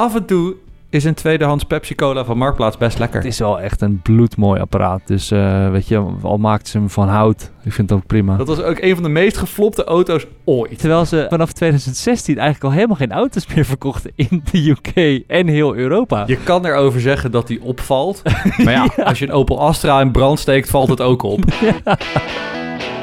af en toe is een tweedehands Pepsi Cola van Marktplaats best lekker. Het is wel echt een bloedmooi apparaat. Dus eh, weet je, al maakt ze hem van hout. Ik vind het ook prima. Dat was ook een van de meest geflopte auto's ooit. Terwijl ze vanaf 2016 eigenlijk al helemaal geen auto's meer verkochten in de UK en heel Europa. Je kan erover zeggen dat die opvalt. Maar ja, als je een Opel Astra in brand steekt, valt het ook op. Here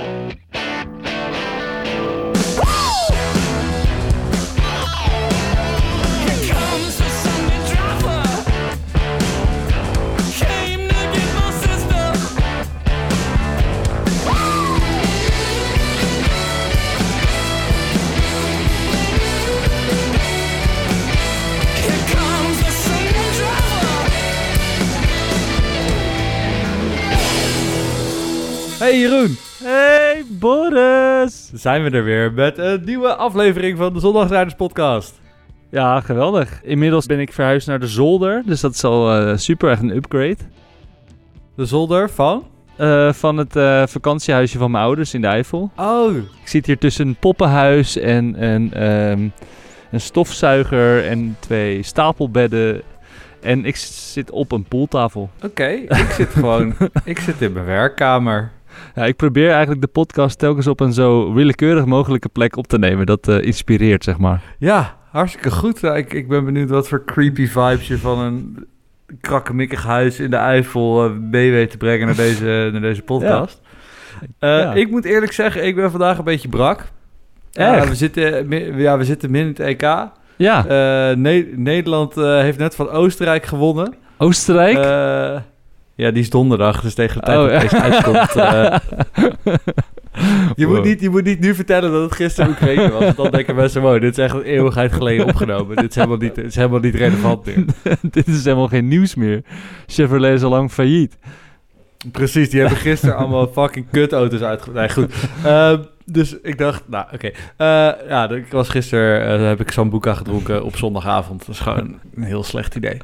Jeroen, Hey Boris! zijn we er weer met een nieuwe aflevering van de Zondagsrijders podcast. Ja, geweldig. Inmiddels ben ik verhuisd naar de zolder. Dus dat is al eh, super, echt een upgrade. De zolder van? Eh, van het eh, vakantiehuisje van mijn ouders in de Eifel. Oh, Ik zit hier tussen een poppenhuis en een, ehm, een stofzuiger en twee stapelbedden. En ik zit op een pooltafel. oké. Ik zit gewoon, ik zit in mijn werkkamer. Ja, ik probeer eigenlijk de podcast telkens op een zo willekeurig mogelijke plek op te nemen. Dat eh, inspireert, zeg maar. Ja, hartstikke goed. Ik, ik ben benieuwd wat voor creepy vibes je van een krakkemikkig huis in de Eifel eh, mee weet te brengen naar deze, naar deze podcast. Eh, Ja. Ik moet eerlijk zeggen, ik ben vandaag een beetje brak. Echt? we, zitten, ja, we zitten min in het EK. Ja, Ne- Nederland heeft net van Oostenrijk gewonnen. Oostenrijk. Ja, die is donderdag, dus tegen de tijd Oh, dat deze uitkomt... eh, je, moet niet, je moet niet nu vertellen dat het gisteren Oekraïne was. want Dan denken mensen, wow, dit is echt een eeuwigheid geleden opgenomen. dit, is helemaal niet, dit is helemaal niet relevant meer. Dit is helemaal geen nieuws meer. Chevrolet is al lang failliet. Precies, die hebben gisteren allemaal fucking kutauto's uitge... Nee, goed. Ehm, dus ik dacht, nou, oké. Eh, ja, ik was gisteren, eh, heb ik Sambuca gedronken op zondagavond. Dat is gewoon een heel slecht idee.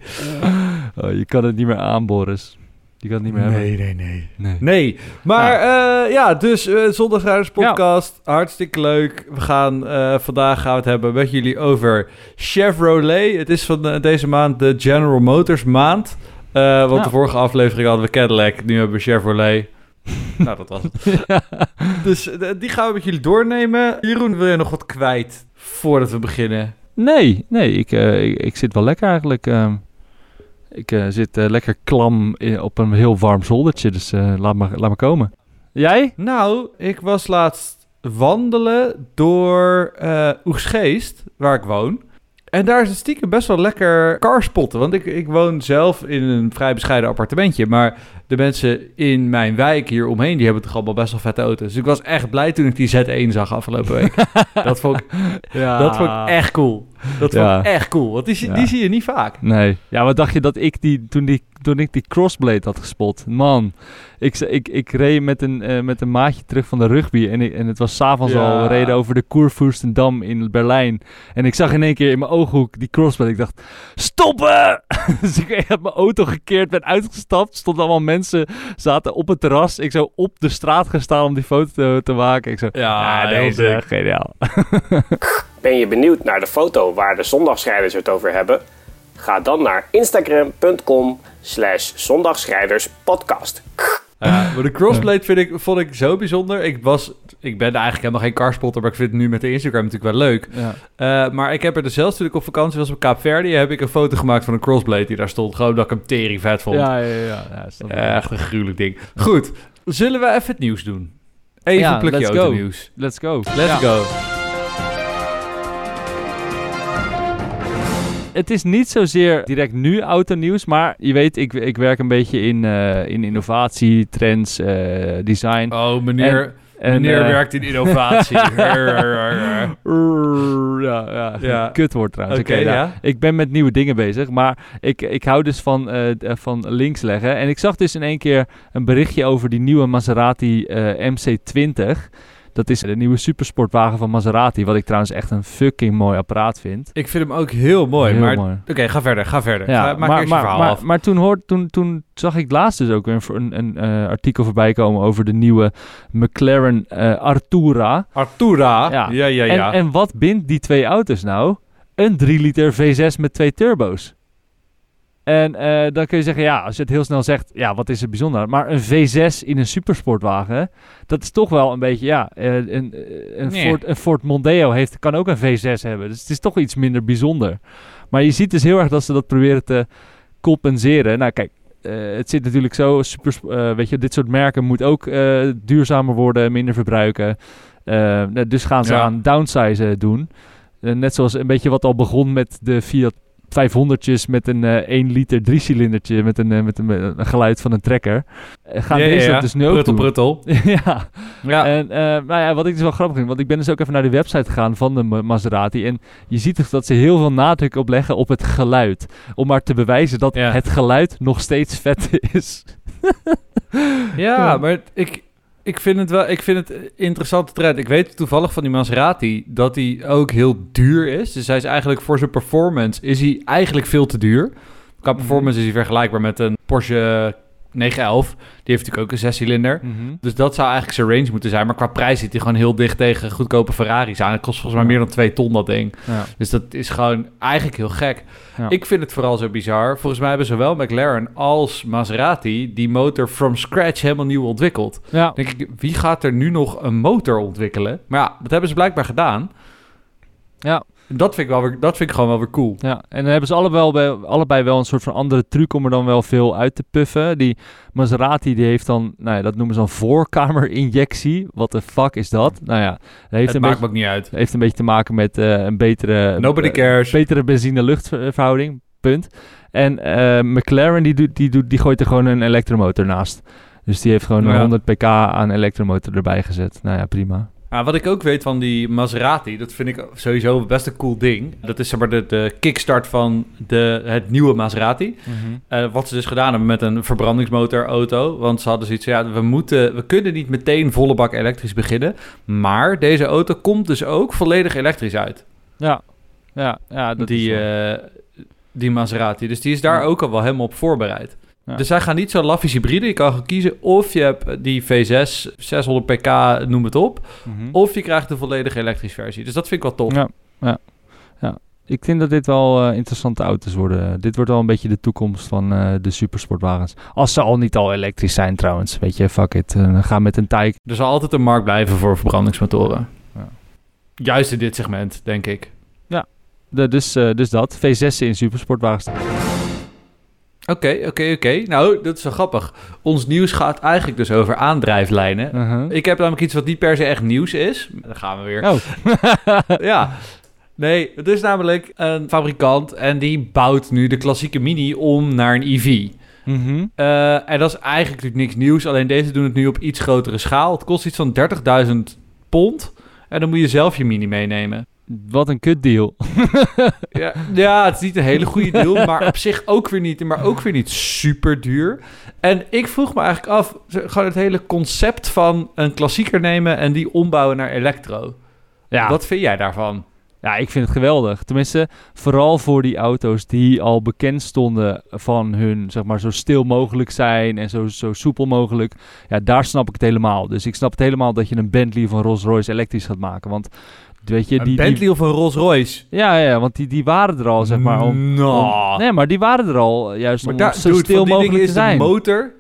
Oh, je kan het niet meer aan, Boris. Je kan het niet meer hebben. nee, nee. Nee. Nee, maar eh, ja, dus eh Zondagsrijders podcast, hartstikke leuk. We gaan, eh, vandaag gaan we het hebben met jullie over Chevrolet. Het is van deze maand de General Motors maand. Want Ja. de vorige aflevering hadden we Cadillac, nu hebben we Chevrolet. nou, dat was het. Dus die gaan we met jullie doornemen. Jeroen, wil je nog wat kwijt voordat we beginnen? Nee, nee, ik, ik, ik zit wel lekker eigenlijk. Ik eh, zit eh, lekker klam in- op een heel warm zoldertje, dus eh, laat, maar, laat maar komen. Jij? Nou, ik was laatst wandelen door eh Oegsgeest, waar ik woon. En daar is het stiekem best wel lekker carspotten. Want ik, ik woon zelf in een vrij bescheiden appartementje. Maar de mensen in mijn wijk hier omheen, die hebben toch allemaal best wel vette auto's. Dus ik was echt blij toen ik die Z1 zag afgelopen week. dat, vond ik, Ja. dat vond ik echt cool. Dat Ja. ik echt cool. Want die, zie- Ja. die zie je niet vaak. Nee. Ja, wat dacht je dat ik die, toen, die, toen ik die crossblade had gespot? Man, ik, ik, ik reed met een, eh, met een maatje terug van de rugby. En, ik, en het was s'avonds Ja. al, we reden over de Kurfürstendam in Berlijn. En ik zag in één keer in mijn ooghoek die crossblade. Ik dacht, stoppen! dus ik heb mijn auto gekeerd, ben uitgestapt. Stonden allemaal mensen, zaten op het terras. Ik zou op de straat gaan staan om die foto te, te maken. Ik zo, Ja, heel deze, dik. geniaal. Ben je benieuwd naar de foto waar de zondagsschrijders het over hebben? Ga dan naar instagram.com slash zondagsschrijderspodcast. Ja, maar de crossblade vind ik, vond ik zo bijzonder. Ik, was, ik ben eigenlijk helemaal geen carspotter, maar ik vind het nu met de Instagram natuurlijk wel leuk. Ja. Eh, maar ik heb er dus zelfs toen ik op vakantie was op Kaapverdi, heb ik een foto gemaakt van een crossblade die daar stond. Gewoon dat ik hem tering vet vond. Ja, ja, ja. ja. Echt een gruwelijk ding. Goed, zullen we even het nieuws doen? Even Ja, een plukje let's go. nieuws. Let's go. Let's Ja. go. Het is niet zozeer direct nu autonieuws, maar je weet, ik, ik werk een beetje in, eh, in innovatie, trends, eh, design. Oh, meneer, En, meneer eh, werkt in innovatie. Ja, ja, Ja. kutwoord trouwens. Oké, nou, ja. Ik ben met nieuwe dingen bezig, maar ik, ik hou dus van, van links leggen. En ik zag dus in één keer een berichtje over die nieuwe Maserati eh, MC20. Dat is de nieuwe supersportwagen van Maserati, wat ik trouwens echt een fucking mooi apparaat vind. Ik vind hem ook heel mooi. Heel maar. Oké, ga verder, ga verder. Ja, Ga- maak maar, eerst je maar, verhaal maar, af. maar toen, hoort, toen, toen zag ik laatst dus ook weer een, een, een eh, artikel voorbij komen over de nieuwe McLaren eh, Artura. Artura. Ja. Ja, ja, ja. En, en wat bindt die twee auto's nou? een 3 liter V6 met twee turbo's. En eh, dan kun je zeggen, ja, als je het heel snel zegt, ja, wat is er bijzonder? Maar een V6 in een supersportwagen, dat is toch wel een beetje, ja, eh, een, een, een, Nee. Ford, een Ford Mondeo heeft, kan ook een V6 hebben. Dus het is toch iets minder bijzonder. Maar je ziet dus heel erg dat ze dat proberen te compenseren. Nou, kijk, eh, het zit natuurlijk zo, super, eh, weet je, dit soort merken moet ook eh, duurzamer worden, minder verbruiken. Eh, dus gaan ze Ja. aan downsize doen. Eh, net zoals een beetje wat al begon met de Fiat 500'tjes met een eh 1 liter driecilindertje met een, eh, met een, een geluid van een trekker. Eh, gaan Ja, deze ja. dus nu ook Pruttel, pruttel. ja, Ja. en eh, nou ja, wat ik dus wel grappig vind, want ik ben dus ook even naar de website gegaan van de Ma- Maserati. En je ziet dus dat ze heel veel nadruk op leggen op het geluid. Om maar te bewijzen dat het geluid nog steeds vet is. Ja, maar ik, ik vind het wel ik vind het interessante trend. Ik weet toevallig van die Maserati dat hij ook heel duur is. Dus hij is eigenlijk voor zijn performance is hij eigenlijk veel te duur. Qua Mhm. performance is hij vergelijkbaar met een Porsche 911. Die heeft natuurlijk ook een zescilinder. Dus dat zou eigenlijk zijn range moeten zijn. Maar qua prijs zit hij gewoon heel dicht tegen goedkope Ferraris aan. Het kost volgens mij meer dan 2 ton, dat ding. Ja. Dus dat is gewoon eigenlijk heel gek. Ja. Ik vind het vooral zo bizar. Volgens mij hebben zowel McLaren als Maserati die motor from scratch helemaal nieuw ontwikkeld. Ja. Dan denk ik, wie gaat er nu nog een motor ontwikkelen? Maar ja, dat hebben ze blijkbaar gedaan. Ja. Dat vind ik, wel weer, dat vind ik gewoon wel weer cool. Ja, en dan hebben ze allebei, wel- allebei wel een soort van andere truc om er dan wel veel uit te puffen. Die Maserati die heeft dan, nou ja, dat noemen ze dan voorkamerinjectie. Wat de fuck is dat? Nou ja, dat heeft, het een, maakt beetje, me ook niet uit. heeft een beetje te maken met eh, een betere, Nobody eh, cares. betere benzine-luchtverhouding. Punt. En eh, McLaren die, doet, die, doet, die gooit er gewoon een elektromotor naast. Dus die heeft gewoon een Ja. 100 pk aan elektromotor erbij gezet. Nou ja, prima. Wat ik ook weet van die Maserati, dat vind ik sowieso best een cool ding. Dat is zeg maar de, de kickstart van de, het nieuwe Maserati. Eh, wat ze dus gedaan hebben met een verbrandingsmotorauto. Want ze hadden zoiets van, ja, we, moeten, we kunnen niet meteen volle bak elektrisch beginnen. Maar deze auto komt dus ook volledig elektrisch uit. Ja, ja, ja dat die, is eh, die Maserati. Dus die is daar Ja. ook al wel helemaal op voorbereid. Ja. Dus zij gaan niet zo laffies hybride. Je kan gewoon kiezen of je hebt die V6, 600 pk, noem het op. Mhm. Of je krijgt de volledige elektrische versie. Dus dat vind ik wel tof. Ja, ja, ja. Ik denk dat dit wel eh, interessante auto's worden. Dit wordt wel een beetje de toekomst van eh, de supersportwagens. Als ze al niet al elektrisch zijn trouwens. Weet je, fuck it. Eh, ga met een Taycan. Er zal altijd een markt blijven voor verbrandingsmotoren. Ja. Juist in dit segment, denk ik. De, dus, dus dat. V6 in supersportwagens. Oké, oké, oké. Nou, dat is wel grappig. Ons nieuws gaat eigenlijk dus over aandrijflijnen. Uh-huh. Ik heb namelijk iets wat niet per se echt nieuws is. Dan gaan we weer. Oh. ja. Nee, het is namelijk een fabrikant en die bouwt nu de klassieke Mini om naar een EV. Mhm. Eh, en dat is eigenlijk natuurlijk niks nieuws. Alleen deze doen het nu op iets grotere schaal. Het kost iets van 30.000 pond. En dan moet je zelf je Mini meenemen. Wat een kutdeal. Ja, ja, het is niet een hele goede deal, maar op zich ook weer niet, maar ook weer niet super duur. En ik vroeg me eigenlijk af, gewoon het hele concept van een klassieker nemen en die ombouwen naar elektro. Ja. Wat vind jij daarvan? Ja, ik vind het geweldig. Tenminste, vooral voor die auto's die al bekend stonden van hun, zeg maar, zo stil mogelijk zijn en zo, zo soepel mogelijk. Ja, daar snap ik het helemaal. Dus ik snap het helemaal dat je een Bentley of een Rolls Royce elektrisch gaat maken. Want, weet je, Een die... Bentley die of een Rolls Royce? ja, ja, want die, die waren er al, zeg maar, om... Nou. om- nee, maar die waren er al, juist maar om daar, zo dude, stil van mogelijk te zijn. de motor...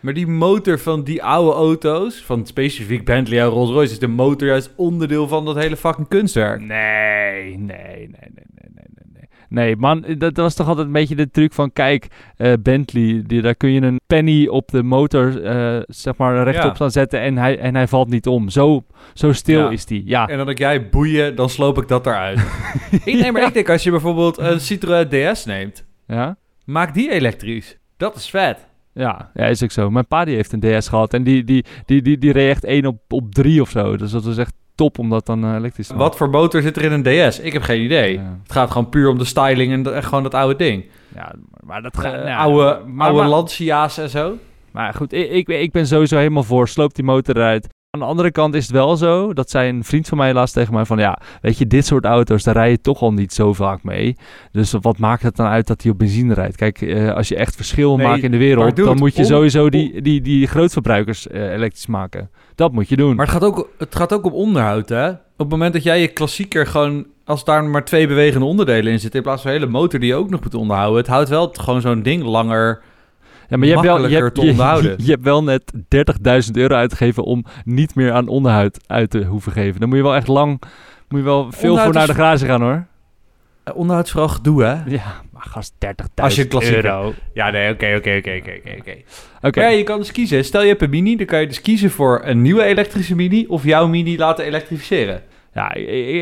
Maar die motor van die oude auto's, van specifiek Bentley en Rolls Royce, is de motor juist onderdeel van dat hele fucking kunstwerk. Nee, nee, nee, nee, nee, nee, nee, nee. Man, dat, was toch altijd een beetje de truc van, kijk, eh, Bentley, die, daar kun je een penny op de motor, eh, zeg maar, rechtop Ja. staan zetten en hij, en hij valt niet om. Zo, zo stil Ja. is die, ja. En dan denk jij boeien, dan sloop ik dat eruit. ik, nee, maar ik denk als je bijvoorbeeld een Citroën DS neemt, Ja? maak die elektrisch. Dat is vet. Ja, ja, is ook zo. Mijn pa die heeft een DS gehad en die, die, die, die, die reed echt 1 op, op 3 of zo. Dus dat was echt top om dat dan eh, elektrisch te Wat voor motor zit er in een DS? Ik heb geen idee. Ja. Het gaat gewoon puur om de styling en, de- en gewoon dat oude ding. Ja, maar dat gaat... ja, oude maar- oude maar- Lancia's en zo. Maar goed, ik, ik, ik ben sowieso helemaal voor. Sloop die motor eruit. Aan de andere kant is het wel zo, dat zei een vriend van mij laatst tegen mij van... Ja, weet je, dit soort auto's, daar rij je toch al niet zo vaak mee. Dus wat maakt het dan uit dat hij op benzine rijdt? Kijk, eh, als je echt verschil Nee, maakt in de wereld... dan moet je om- sowieso die, die, die grootverbruikers eh, elektrisch maken. Dat moet je doen. Maar het gaat, ook, het gaat ook om onderhoud, hè? Op het moment dat jij je klassieker gewoon als daar maar twee bewegende onderdelen in zitten... in plaats van een hele motor die je ook nog moet onderhouden... het houdt wel gewoon zo'n ding langer... Ja, maar je hebt, wel, je, hebt, te je, onderhouden. je hebt wel net 30.000 euro uitgegeven om niet meer aan onderhoud uit te hoeven geven. Dan moet je wel echt lang, moet je wel veel Onderhoud voor naar de garage gaan hoor. Eh, onderhoud is vooral gedoe, hè? Ja, maar gast, 30.000 Als je een klassieker- euro. Ja, nee, oké, oké, oké, oké, oké, oké. Ja, je kan dus kiezen. Stel je hebt een Mini, dan kan je dus kiezen voor een nieuwe elektrische Mini... of jouw Mini laten elektrificeren. ja,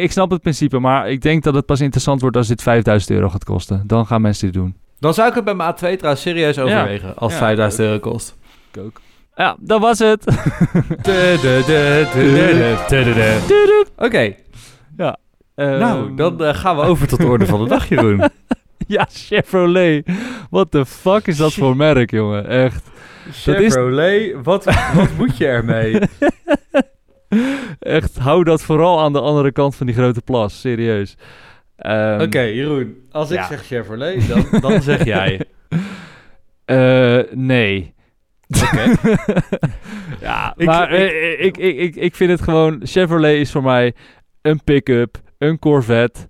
ik snap het principe, maar ik denk dat het pas interessant wordt als dit 5000 euro gaat kosten. Dan gaan mensen dit doen. Dan zou ik het bij maat 2 trouwens serieus overwegen... als Ja, 5000 euro kost. Ik ook. Ja, dat was het. Oké, Ehm, nou, dan eh, gaan we over tot de orde van de dag, Jeroen. Ja, Chevrolet. What the fuck is dat voor merk, jongen? Echt. Is- Chevrolet, wat, wat moet je ermee? Echt, hou dat vooral aan de andere kant van die grote plas. Serieus. Ehm, Oké, Jeroen. Als ik zeg Chevrolet, dan, dan zeg jij. eh, nee. Ja, maar ik- eh, ik, ik, ik, ik vind het gewoon... Chevrolet is voor mij een pick-up, een Corvette...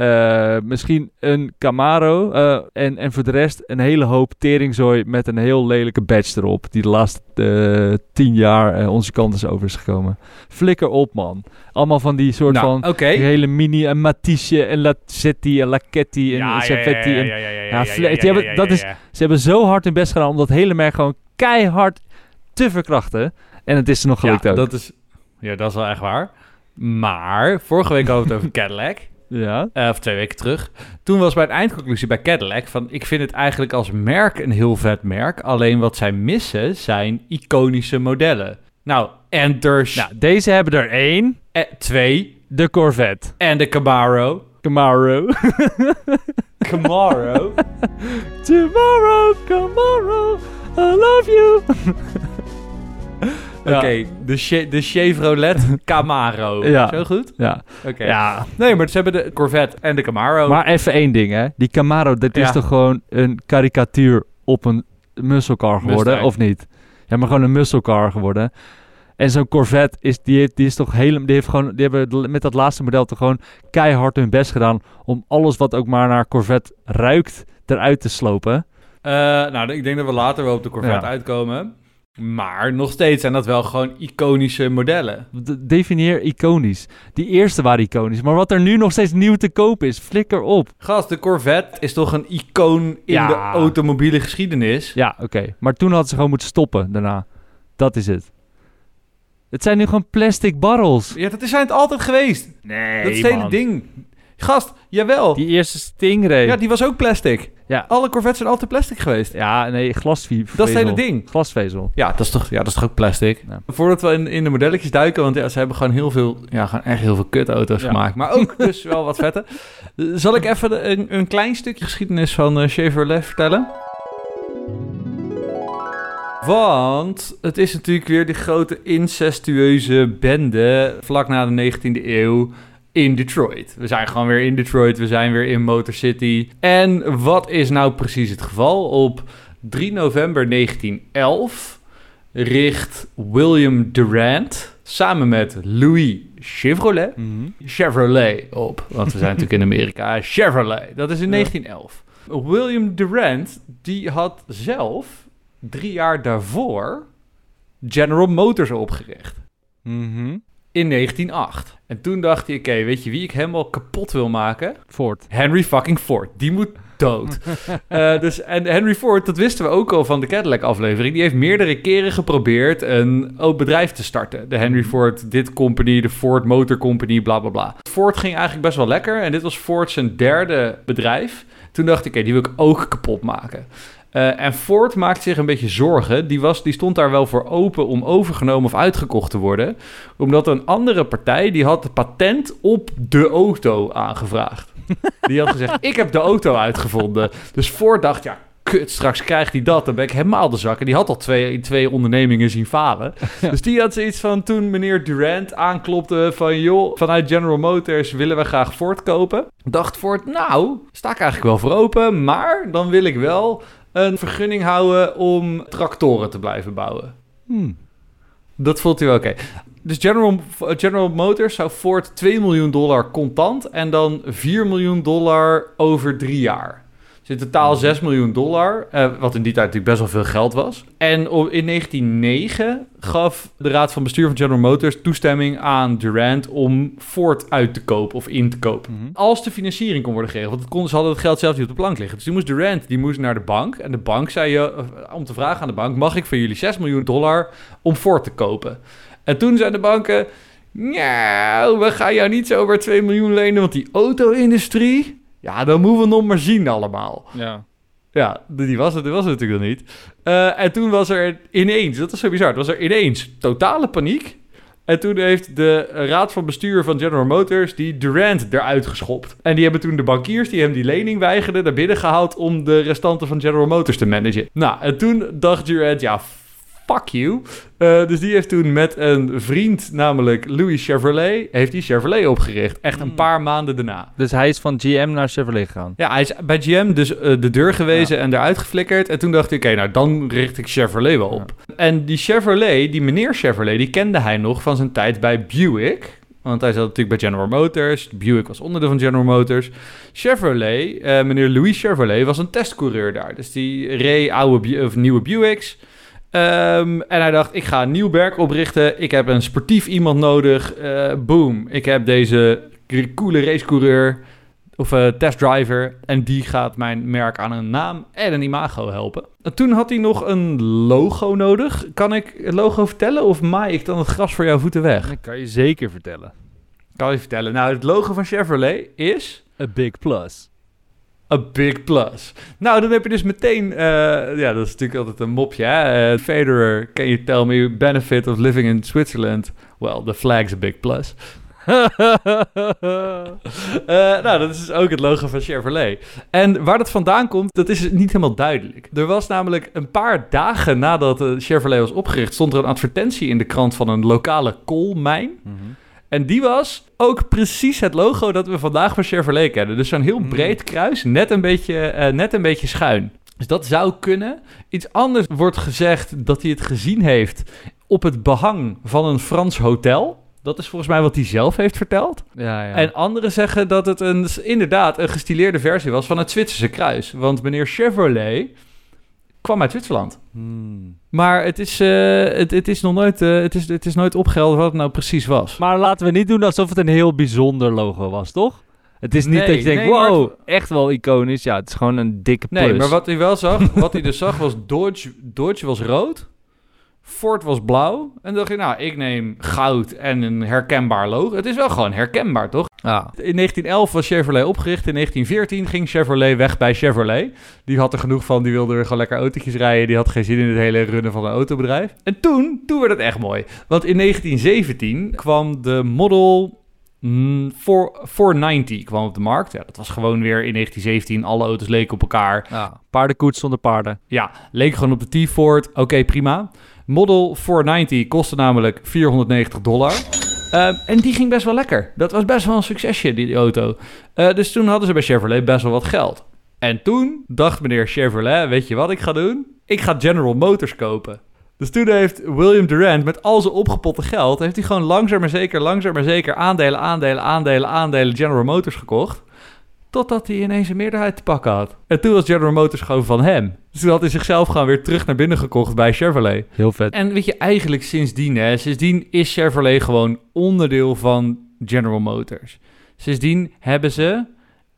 eh, misschien een Camaro eh, en, en voor de rest een hele hoop teringzooi met een heel lelijke badge erop. Die de laatste eh, tien jaar onze kant is over is gekomen. Flikker op, man. Allemaal van die soort Nou, van die hele mini en Matisse en Lazetti en Lacetti en is- Ze hebben zo hard hun best gedaan om dat hele merk gewoon keihard te verkrachten. En het is er nog gelukt ja, ook. dat is, ja, dat is wel echt waar. Maar, vorige week hadden we het over Cadillac. Ja. eh, of twee weken terug. Toen was mijn eindconclusie bij Cadillac van... ik vind het eigenlijk als merk een heel vet merk. Alleen wat zij missen zijn iconische modellen. Nou, Enter Nou, deze hebben er één. eh, twee De Corvette. en de Camaro. Camaro. Camaro? Tomorrow, Camaro, I love you. Oké, de, de Chevrolet Camaro. Ja. Zo goed? Ja. Oké. ja. Nee, maar ze hebben de Corvette en de Camaro. Maar even één ding, hè. Die Camaro, dat is toch gewoon een karikatuur op een muscle car geworden, Mustang. of niet? Ja, maar gewoon een muscle car geworden. En zo'n Corvette, is, die, heeft, die is toch helemaal... Die, heeft gewoon, die hebben met dat laatste model toch gewoon keihard hun best gedaan... om alles wat ook maar naar Corvette ruikt, eruit te slopen. Eh, nou, ik denk dat we later wel op de Corvette Ja. uitkomen. Maar nog steeds zijn dat wel gewoon iconische modellen. De- definieer iconisch. Die eerste waren iconisch. Maar wat er nu nog steeds nieuw te koop is, flikker op. Gast, de Corvette is toch een icoon in Ja. de automobiele geschiedenis? Ja, oké. Maar toen hadden ze gewoon moeten stoppen daarna. Dat is het. Het zijn nu gewoon plastic barrels. Ja, dat is zijn het altijd geweest. Nee, dat is het hele ding. Gast, jawel. Die eerste Stingray. Ja, die was ook plastic. Ja. Alle Corvettes zijn altijd plastic geweest. Ja, nee, glasvezel. Dat is het hele ding. Glasvezel. Ja, dat is toch, ja, dat is toch ook plastic? Ja. Voordat we in, in de modelletjes duiken, want ja, ze hebben gewoon heel veel, ja, gewoon echt heel veel kutauto's Ja. gemaakt. Maar ook dus wel wat vette. Zal ik even een, een klein stukje geschiedenis van eh, Chevrolet vertellen? Want het is natuurlijk weer die grote incestueuze bende vlak na de 19e eeuw in Detroit. We zijn gewoon weer in Detroit, we zijn weer in Motor City. En wat is nou precies het geval? Op 3 november 1911 richt William Durant samen met Louis Chevrolet Chevrolet op. Want we zijn natuurlijk in Amerika. Chevrolet, dat is in Ja. 1911. William Durant, die had zelf drie jaar daarvoor General Motors opgericht. Mhm. In 1908. En toen dacht hij, oké, weet je wie ik helemaal kapot wil maken? Ford. Henry fucking Ford. Die moet dood. Eh, dus, en Henry Ford, dat wisten we ook al van de Cadillac-aflevering. Die heeft meerdere keren geprobeerd een ook bedrijf te starten. De Henry Ford dit company, de Ford Motor Company, bla bla bla. Ford ging eigenlijk best wel lekker. En dit was Ford zijn derde bedrijf. Toen dacht ik, oké, die wil ik ook kapot maken. Eh, en Ford maakt zich een beetje zorgen. Die, was, die stond daar wel voor open om overgenomen of uitgekocht te worden. Omdat een andere partij, die had patent op de auto aangevraagd. Die had gezegd, ik heb de auto uitgevonden. Dus Ford dacht, ja, kut, straks krijgt hij dat. Dan ben ik helemaal de zak. En die had al twee, twee ondernemingen zien falen. Dus die had zoiets van, toen meneer Durant aanklopte van... joh, vanuit General Motors willen we graag Ford kopen. Dacht Ford, nou, sta ik eigenlijk wel voor open. Maar dan wil ik wel een vergunning houden om tractoren te blijven bouwen. Hmm. Dat vond hij wel oké. Dus General, General Motors zou Ford 2 miljoen dollar contant en dan 4 miljoen dollar over drie jaar. Dus in totaal 6 miljoen dollar, eh, wat in die tijd natuurlijk best wel veel geld was. En in 1909 gaf de raad van bestuur van General Motors toestemming aan Durant om Ford uit te kopen of in te kopen. Mhm. Als de financiering kon worden geregeld. Want het kon, ze hadden het geld zelf niet op de plank liggen. Dus toen moest Durant die moest naar de bank. En de bank zei je, eh, om te vragen aan de bank... mag ik van jullie 6 miljoen dollar om Ford te kopen? En toen zeiden de banken... Nou, we gaan jou niet zomaar 2 miljoen lenen... want die auto-industrie... Ja, dan moeten we nog maar zien allemaal. Ja. Ja, die was het, die was het natuurlijk nog niet. Eh, en toen was er ineens, dat is zo bizar, was er ineens totale paniek. En toen heeft de raad van bestuur van General Motors die Durant eruit geschopt. En die hebben toen de bankiers die hem die lening weigerden naar binnen gehaald om de restanten van General Motors te managen. Nou, en toen dacht Durant, ja, fuck you. Eh, dus die heeft toen met een vriend, namelijk Louis Chevrolet, heeft die Chevrolet opgericht. Echt een Hmm. paar maanden daarna. Dus hij is van GM naar Chevrolet gegaan. Ja, hij is bij GM dus eh, de deur gewezen en eruit geflikkerd. En toen dacht hij, oké, nou dan richt ik Chevrolet wel op. En die Chevrolet, die meneer Chevrolet, die kende hij nog van zijn tijd bij Buick. Want hij zat natuurlijk bij General Motors. Buick was onderdeel van General Motors. Chevrolet, eh, meneer Louis Chevrolet, was een testcoureur daar. Dus die reed oude, of nieuwe Buicks. Ehm, en hij dacht, ik ga een nieuw werk oprichten. Ik heb een sportief iemand nodig. Eh boom, ik heb deze coole racecoureur of eh, testdriver. En die gaat mijn merk aan een naam en een imago helpen. En toen had hij nog een logo nodig. Kan ik het logo vertellen of maai ik dan het gras voor jouw voeten weg? Dat kan je zeker vertellen. Kan je vertellen. Nou, het logo van Chevrolet is... A big plus. A big plus. Nou, dan heb je dus meteen... eh, ja, dat is natuurlijk altijd een mopje, hè? Eh, Federer, can you tell me benefit of living in Switzerland? Well, the flag's a big plus. Eh, nou, dat is dus ook het logo van Chevrolet. En waar dat vandaan komt, dat is niet helemaal duidelijk. Er was namelijk een paar dagen nadat Chevrolet was opgericht... stond er een advertentie in de krant van een lokale koolmijn. Mhm. En die was ook precies het logo dat we vandaag van Chevrolet kennen. Dus zo'n heel Hmm. breed kruis, net een, beetje, eh, net een beetje schuin. Dus dat zou kunnen. Iets anders wordt gezegd dat hij het gezien heeft op het behang van een Frans hotel. Dat is volgens mij wat hij zelf heeft verteld. Ja, ja. En anderen zeggen dat het een, inderdaad een gestileerde versie was van het Zwitserse kruis. Want meneer Chevrolet kwam uit Zwitserland. Hmm. Maar het is, eh, het, het is nog nooit, eh, het is, het is nooit opgehelderd wat het nou precies was. Maar laten we niet doen alsof het een heel bijzonder logo was, toch? Het is niet Nee, dat je denkt, nee, maar wow, echt wel iconisch. Ja, het is gewoon een dikke plus. Nee, maar wat hij wel zag, wat hij dus zag was Dodge, Dodge was rood, Ford was blauw. En dan dacht je, nou, ik neem goud en een herkenbaar logo. Het is wel gewoon herkenbaar, toch? Ja. In 1911 was Chevrolet opgericht. In 1914 ging Chevrolet weg bij Chevrolet. Die had er genoeg van, die wilde weer gewoon lekker autootjes rijden. Die had geen zin in het hele runnen van een autobedrijf. En toen, toen werd het echt mooi. Want in 1917 kwam de Model mm, 4 490 kwam op de markt. Ja, dat was gewoon weer in 1917. Alle auto's leken op elkaar. ja. Paardenkoets zonder paarden. Ja, leek gewoon op de T-Ford. Oké, prima. Model 490 kostte namelijk 490 dollar. Ehm, en die ging best wel lekker. Dat was best wel een succesje, die, auto. Eh, dus toen hadden ze bij Chevrolet best wel wat geld. En toen dacht meneer Chevrolet, weet je wat ik ga doen? Ik ga General Motors kopen. Dus toen heeft William Durant met al zijn opgepotte geld... heeft hij gewoon langzaam maar zeker, langzaam maar zeker... aandelen, aandelen, aandelen, aandelen General Motors gekocht... Totdat hij ineens een meerderheid te pakken had. En toen was General Motors gewoon van hem. Dus toen had hij zichzelf gewoon weer terug naar binnen gekocht bij Chevrolet. Heel vet. En weet je, eigenlijk sindsdien, hè, sindsdien is Chevrolet gewoon onderdeel van General Motors. Sindsdien hebben ze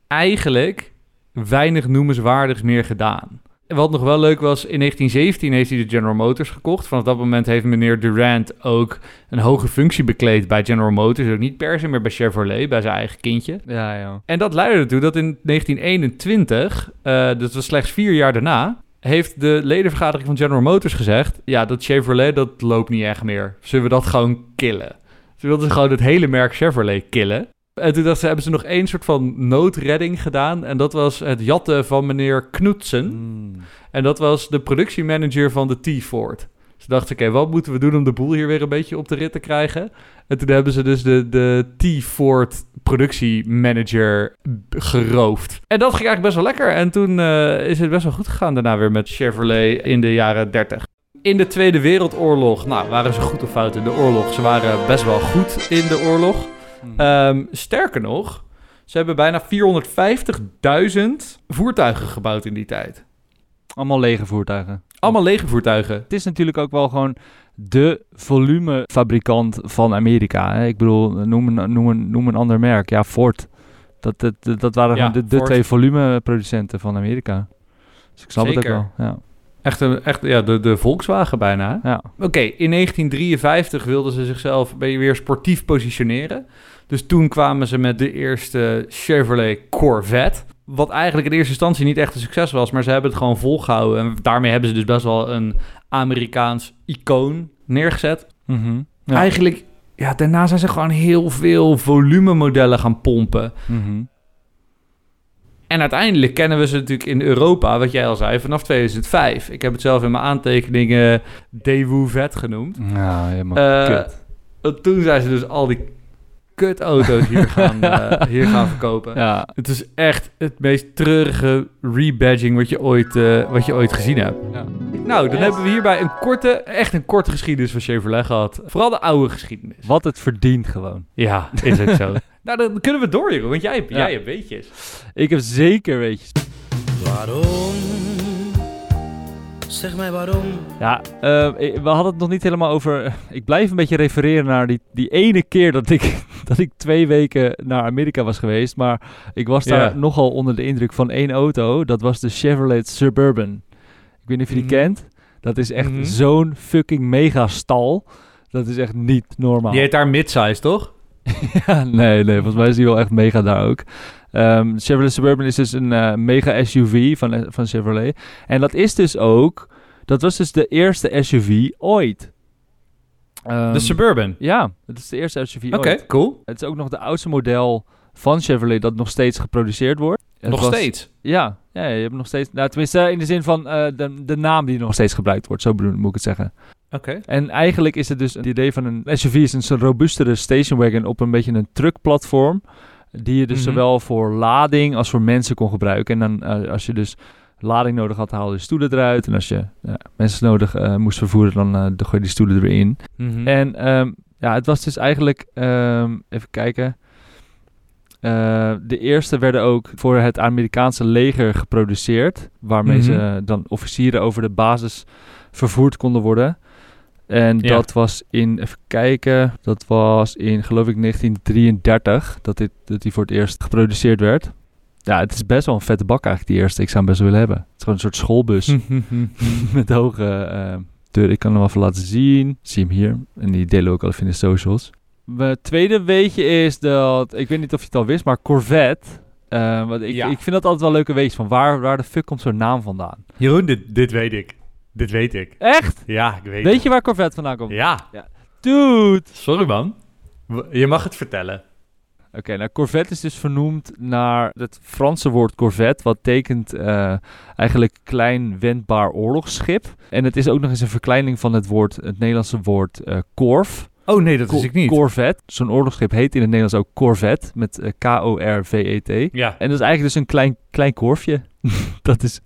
eigenlijk weinig noemenswaardigs meer gedaan. Wat nog wel leuk was, in 1917 heeft hij de General Motors gekocht. Vanaf dat moment heeft meneer Durant ook een hoge functie bekleed bij General Motors. Ook niet per se meer bij Chevrolet, bij zijn eigen kindje. Ja, ja. En dat leidde ertoe dat in 1921, eh dat was slechts vier jaar daarna, heeft de ledenvergadering van General Motors gezegd: ja, dat Chevrolet dat loopt niet echt meer. Zullen we dat gewoon killen? Ze wilden gewoon het hele merk Chevrolet killen. En toen dachten ze, hebben ze nog één soort van noodredding gedaan. En dat was het jatten van meneer Knudsen. Hmm. En dat was de productiemanager van de T-Ford. Ze dachten, oké, wat moeten we doen om de boel hier weer een beetje op de rit te krijgen? En toen hebben ze dus de, de T-Ford productiemanager geroofd. En dat ging eigenlijk best wel lekker. En toen eh, is het best wel goed gegaan daarna weer met Chevrolet in de jaren 30. In de Tweede Wereldoorlog, nou, waren ze goed of fout in de oorlog? Ze waren best wel goed in de oorlog. Mhm. Ehm, sterker nog, ze hebben bijna 450.000 voertuigen gebouwd in die tijd. Allemaal lege voertuigen. Allemaal lege voertuigen. Het is natuurlijk ook wel gewoon de volumefabrikant van Amerika. Hè? Ik bedoel, noem een, noem, een, noem een ander merk. Ja, Ford. Dat, dat, dat, waren Ja, de, de twee volumeproducenten van Amerika. Dus ik snap het ook wel. Ja. Echt, een, echt ja, de, de Volkswagen bijna. Ja. Oké, in 1953 wilden ze zichzelf weer sportief positioneren. Dus toen kwamen ze met de eerste Chevrolet Corvette. Wat eigenlijk in eerste instantie niet echt een succes was, maar ze hebben het gewoon volgehouden. En daarmee hebben ze dus best wel een Amerikaans icoon neergezet. Mhm. Ja. Eigenlijk, ja, daarna zijn ze gewoon heel veel volumemodellen gaan pompen. Mhm. En uiteindelijk kennen we ze natuurlijk in Europa, wat jij al zei, vanaf 2005. Ik heb het zelf in mijn aantekeningen Daewoo Vet genoemd. Ja, helemaal kut. Uh, Toen zijn ze dus al die kutauto's hier gaan, eh, hier gaan verkopen. Ja. Het is echt het meest treurige rebadging wat je ooit, eh, wat je ooit gezien hebt. Ja. Nou, dan hebben we hierbij een korte, echt een korte geschiedenis van Chevrolet gehad. Vooral de oude geschiedenis. Wat het verdient gewoon. Ja, is ook zo. nou, dan kunnen we door, Jeroen, want jij, Ja. jij hebt weetjes. Ik heb zeker, weet je. Waarom? Zeg mij waarom? Ja, eh, we hadden het nog niet helemaal over. Ik blijf een beetje refereren naar die, die ene keer dat ik, dat ik twee weken naar Amerika was geweest. Maar ik was daar nogal onder de indruk van één auto. Dat was de Chevrolet Suburban. Ik weet niet of je die Mhm. kent. Dat is echt Mhm. zo'n fucking mega stal. Dat is echt niet normaal. Die heet daar midsize, toch? Ja, nee, nee, volgens mij is die wel echt mega daar ook. Ehm, Chevrolet Suburban is dus een eh, mega SUV van, eh, van Chevrolet. En dat is dus ook, dat was dus de eerste SUV ooit. Ehm, de Suburban. Ja, het is de eerste SUV Oké, ooit. cool. Het is ook nog de oudste model van Chevrolet dat nog steeds geproduceerd wordt. Het Nog was- steeds. Ja, ja, je hebt nog steeds, nou tenminste in de zin van eh, de, de naam die nog steeds gebruikt wordt, zo bedoel, moet ik het zeggen. Oké. En eigenlijk is het dus het idee van een SUV is een robuustere stationwagon op een beetje een truckplatform. Die je dus Mhm. zowel voor lading als voor mensen kon gebruiken. En dan eh, als je dus lading nodig had, haalde je stoelen eruit. En als je ja, mensen nodig eh, moest vervoeren, dan, eh, dan gooi je die stoelen er weer in. Mhm. En ehm, ja, het was dus eigenlijk, ehm, even kijken. Eh, de eerste werden ook voor het Amerikaanse leger geproduceerd. Waarmee Mhm. ze dan officieren over de basis vervoerd konden worden. En Ja. dat was in, even kijken, dat was in geloof ik 1933 dat, dit, dat die voor het eerst geproduceerd werd. Ja, het is best wel een vette bak eigenlijk, die eerste. Ik zou hem best wel willen hebben. Het is gewoon een soort schoolbus met hoge deuren. Ik kan hem wel even laten zien. Zie hem hier. En die delen we ook al even in de socials. Mijn tweede weetje is dat, ik weet niet of je het al wist, maar Corvette. eh, want ik, Ja. ik vind dat altijd wel leuke weetjes van waar, waar de fuck komt zo'n naam vandaan? Jeroen, dit, dit weet ik. Dit weet ik. Echt? Ja, ik weet, Weet je waar Corvette vandaan komt? Ja. Dude! Sorry, man. Je mag het vertellen. Oké, nou Corvette is dus vernoemd naar het Franse woord corvette, wat tekent eh, eigenlijk klein wendbaar oorlogsschip. En het is ook nog eens een verkleining van het woord, het Nederlandse woord eh korf. Oh nee, dat Co- Corvette. Zo'n oorlogsschip heet in het Nederlands ook corvette, met eh, K-O-R-V-E-T. Ja. En dat is eigenlijk dus een klein, klein korfje. dat is,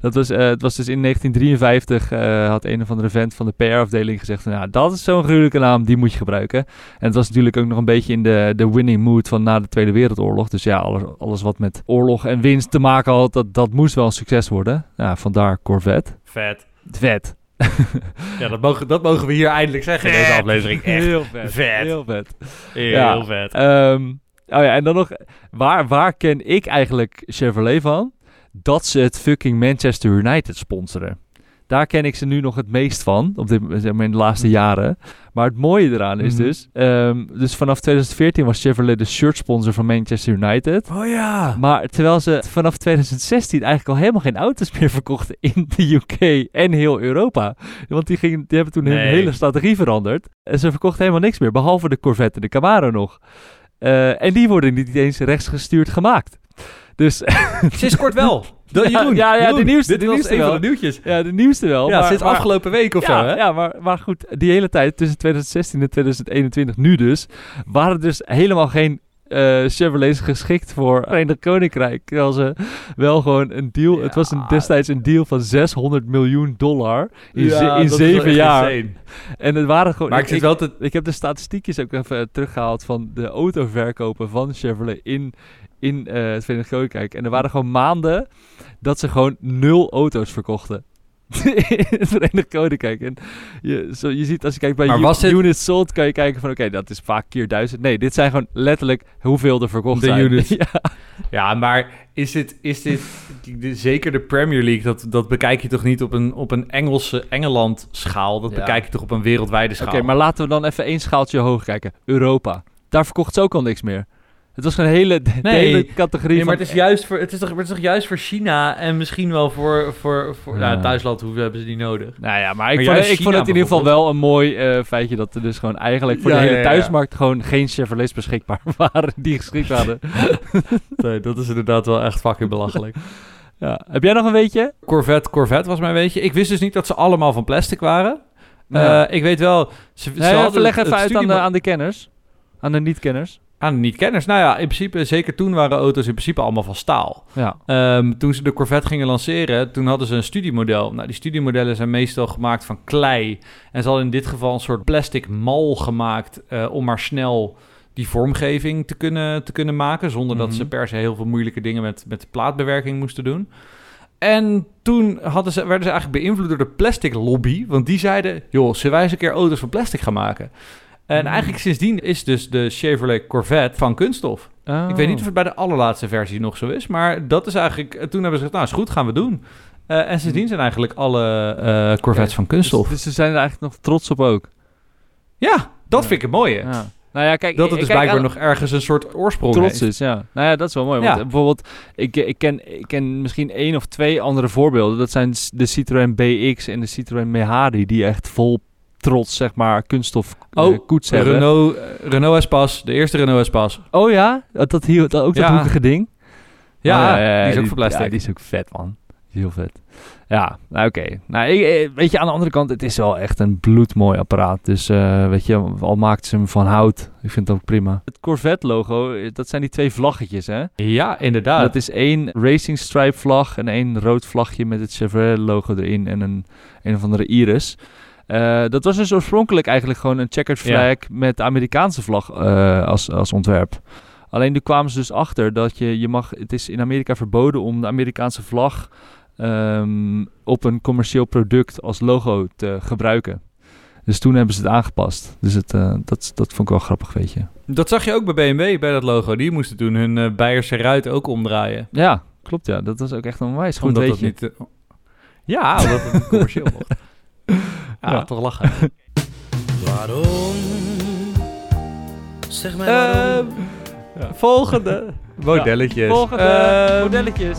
dat was, eh, het was dus in 1953 eh, had een of andere vent van de PR-afdeling gezegd van, ja, dat is zo'n gruwelijke naam, die moet je gebruiken. En het was natuurlijk ook nog een beetje in de, de winning mood van na de Tweede Wereldoorlog. Dus ja, alles, alles wat met oorlog en winst te maken had, dat, dat moest wel een succes worden. Ja, vandaar Corvette. Vet. Vet. Ja, dat mogen, dat mogen we hier eindelijk zeggen in deze aflevering. Echt Heel vet. vet. Heel vet. heel Ja. vet. Ehm, oh ja, en dan nog, waar, waar ken ik eigenlijk Chevrolet van? Dat ze het fucking Manchester United sponsoren. Daar ken ik ze nu nog het meest van, op dit, zeg maar in de laatste jaren. Maar het mooie eraan is Mhm. dus, ehm, dus vanaf 2014 was Chevrolet de shirt sponsor van Manchester United. Oh ja. Maar terwijl ze vanaf 2016 eigenlijk al helemaal geen auto's meer verkochten in de UK en heel Europa. Want die, gingen, die hebben toen hun hele strategie veranderd. En ze verkochten helemaal niks meer, behalve de Corvette en de Camaro nog. Eh, en die worden niet eens rechtsgestuurd gemaakt. Dus Sinds kort wel. De, Ja, Jeroen, ja, ja, Jeroen, de nieuwste, Dit de was nieuwste een van wel. de nieuwtjes. ja, de nieuwste wel. Ja, maar, sinds maar- afgelopen week of ja, zo, hè? Ja, maar, maar goed, die hele tijd tussen 2016 en 2021 nu dus, waren er dus helemaal geen eh Chevrolet's geschikt voor het Verenigd Koninkrijk. Terwijl ze wel gewoon een deal... het was een, destijds een deal van 600 miljoen dollar in, Ja, in zeven jaar. insane. En het waren gewoon... Maar ik zit wel te... Ik heb de statistiekjes ook even eh, teruggehaald van de autoverkopen van Chevrolet in, in eh, het Verenigd Koninkrijk. En er waren gewoon maanden dat ze gewoon nul auto's verkochten. In het Verenigd Koninkrijk. En je, zo, je ziet als je kijkt bij units sold, kan je kijken van oké, dat is vaak keer duizend. Nee, dit zijn gewoon letterlijk hoeveel er verkocht De zijn. units. ja. Ja, maar is dit, is dit de- zeker de Premier League, dat, dat bekijk je toch niet op een, op een Engelse Engeland-schaal? Dat Ja. bekijk je toch op een wereldwijde Oké, schaal? maar laten we dan even één schaaltje hoger kijken. Europa. Daar verkocht ze ook al niks meer. Het was gewoon een hele, de Nee. hele categorie Nee, maar van het is, juist voor, het, is toch, het is toch juist voor China en misschien wel voor, voor, voor Ja. nou, Duitsland, hoeveel hebben ze die nodig? Nou ja, maar ik, Maar vond, ik vond het in ieder geval wel een mooi eh, feitje dat er dus gewoon eigenlijk voor Ja, de hele ja, ja. thuismarkt gewoon geen Chevrolets beschikbaar waren die geschikt waren. Nee, dat is inderdaad wel echt fucking belachelijk. ja. Heb jij nog een weetje? Corvette, Corvette was mijn weetje. Ik wist dus niet dat ze allemaal van plastic waren. Ja. Eh, ik weet wel... Ze, ze Nee, hadden even leg het even uit aan de, aan de kenners. Aan de niet-kenners. Aan niet-kenners. Nou ja, in principe, zeker toen waren auto's in principe allemaal van staal. Ja. Ehm, toen ze de Corvette gingen lanceren, toen hadden ze een studiemodel. Nou, die studiemodellen zijn meestal gemaakt van klei. En ze hadden in dit geval een soort plastic mal gemaakt eh, om maar snel die vormgeving te kunnen, te kunnen maken. Zonder dat Mhm. ze per se heel veel moeilijke dingen met, met plaatbewerking moesten doen. En toen hadden ze, werden ze eigenlijk beïnvloed door de plastic lobby. Want die zeiden, joh, zullen wij eens een keer auto's van plastic gaan maken? En Mm. eigenlijk sindsdien is dus de Chevrolet Corvette van kunststof. Ik weet niet Oh. of het bij de allerlaatste versie nog zo is, maar dat is eigenlijk... eh, Toen hebben ze gezegd, nou is goed, gaan we doen. Eh, en sindsdien zijn eigenlijk alle eh, Corvettes van kunststof. Dus, dus ze zijn er eigenlijk nog trots op ook. ja, dat Ja. vind ik het mooie. Ja. Nou ja, kijk, Dat het dus kijk, blijkbaar nog ergens een soort oorsprong trots heeft. is, ja. Nou ja, dat is wel mooi. Want Ja. bijvoorbeeld, ik, ik, ken, ik ken misschien één of twee andere voorbeelden. Dat zijn de Citroën BX en de Citroën Mehari, die echt vol trots, zeg maar, kunststof eh, Oh, koets hebben. Renault, eh, Renault Espace, de eerste Renault Espace. Oh ja? Dat, dat, hier, dat, ook dat Ja. hoekige ding? Ja, Oh, die is ook van plastic. Ja, die is ook vet, man. Die heel vet. Ja, nou oké. Nou, eh, weet je, aan de andere kant, het is wel echt een bloedmooi apparaat. Dus weet je, al maakt ze hem van hout, ik vind het ook prima. Het Corvette-logo, dat zijn die twee vlaggetjes, hè? Ja, inderdaad. Dat is één Racing Stripe vlag en één rood vlagje met het Chevrolet-logo erin en een, een of andere iris. Eh, dat was dus oorspronkelijk eigenlijk gewoon een checkered Ja. flag met de Amerikaanse vlag eh, als, als ontwerp. Alleen nu kwamen ze dus achter dat je, je mag, het is in Amerika verboden om de Amerikaanse vlag ehm, op een commercieel product als logo te gebruiken. Dus toen hebben ze het aangepast. Dus het, eh, dat, dat vond ik wel grappig, weet je. Dat zag je ook bij BMW, bij dat logo. Die moesten toen hun eh Beierse ruit ook omdraaien. Ja, klopt ja. Dat was ook echt onwijs goed omdat dat weetje. niet... ja, omdat het commercieel mocht. Ja, Ja. toch lachen. Waarom? Zeg mij waarom. Ehm, Volgende. Modelletjes. Volgende Ehm, modelletjes.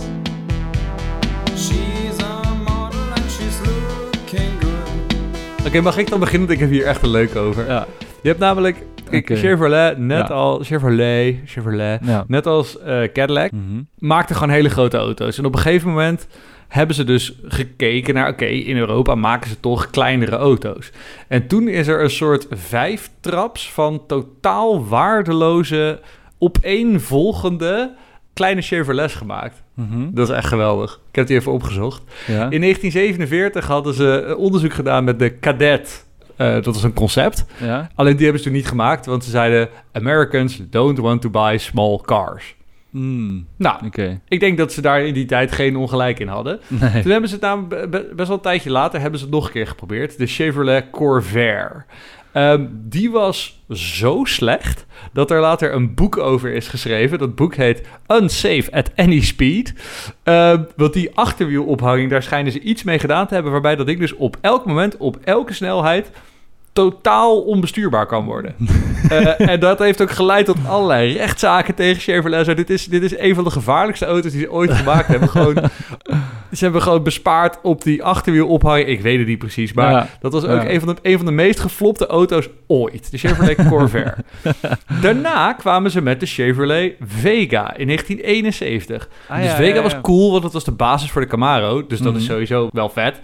She's a model and she's looking good. Oké, mag ik dan beginnen? Want ik heb hier echt een leuk over. Ja. Je hebt namelijk Chevrolet, net Ja. al Chevrolet, Chevrolet, ja. net als eh, Cadillac, Mhm. maakte gewoon hele grote auto's. En op een gegeven moment hebben ze dus gekeken naar, oké, in Europa maken ze toch kleinere auto's. En toen is er een soort vijftraps van totaal waardeloze, opeenvolgende kleine Chevrolets gemaakt. Mhm. Dat is echt geweldig. Ik heb die even opgezocht. Ja. In 1947 hadden ze onderzoek gedaan met de Cadet. Eh, dat was een concept. ja. Alleen die hebben ze toen niet gemaakt, want ze zeiden... Americans don't want to buy small cars. Mm, Nou, Oké. ik denk dat ze daar in die tijd geen ongelijk in hadden. Nee. Toen hebben ze het namelijk be- be- best wel een tijdje later hebben ze het nog een keer geprobeerd. De Chevrolet Corvair. Ehm, die was zo slecht dat er later een boek over is geschreven. Dat boek heet Unsafe at Any Speed. Ehm, want die achterwielophanging, daar schijnen ze iets mee gedaan te hebben... waarbij dat ding dus op elk moment, op elke snelheid... totaal onbestuurbaar kan worden. Eh, en dat heeft ook geleid tot allerlei rechtszaken tegen Chevrolet. Zo, dit, is, dit is een van de gevaarlijkste auto's die ze ooit gemaakt hebben. Gewoon, ze hebben gewoon bespaard op die achterwielophanging. Ik weet het niet precies, maar Ja. dat was ook Ja. een, van de, een van de meest geflopte auto's ooit. De Chevrolet Corvair. Daarna kwamen ze met de Chevrolet Vega in 1971. Ah, dus ja, Vega ja, was cool, want dat was de basis voor de Camaro. Dus dat is Mhm. sowieso wel vet.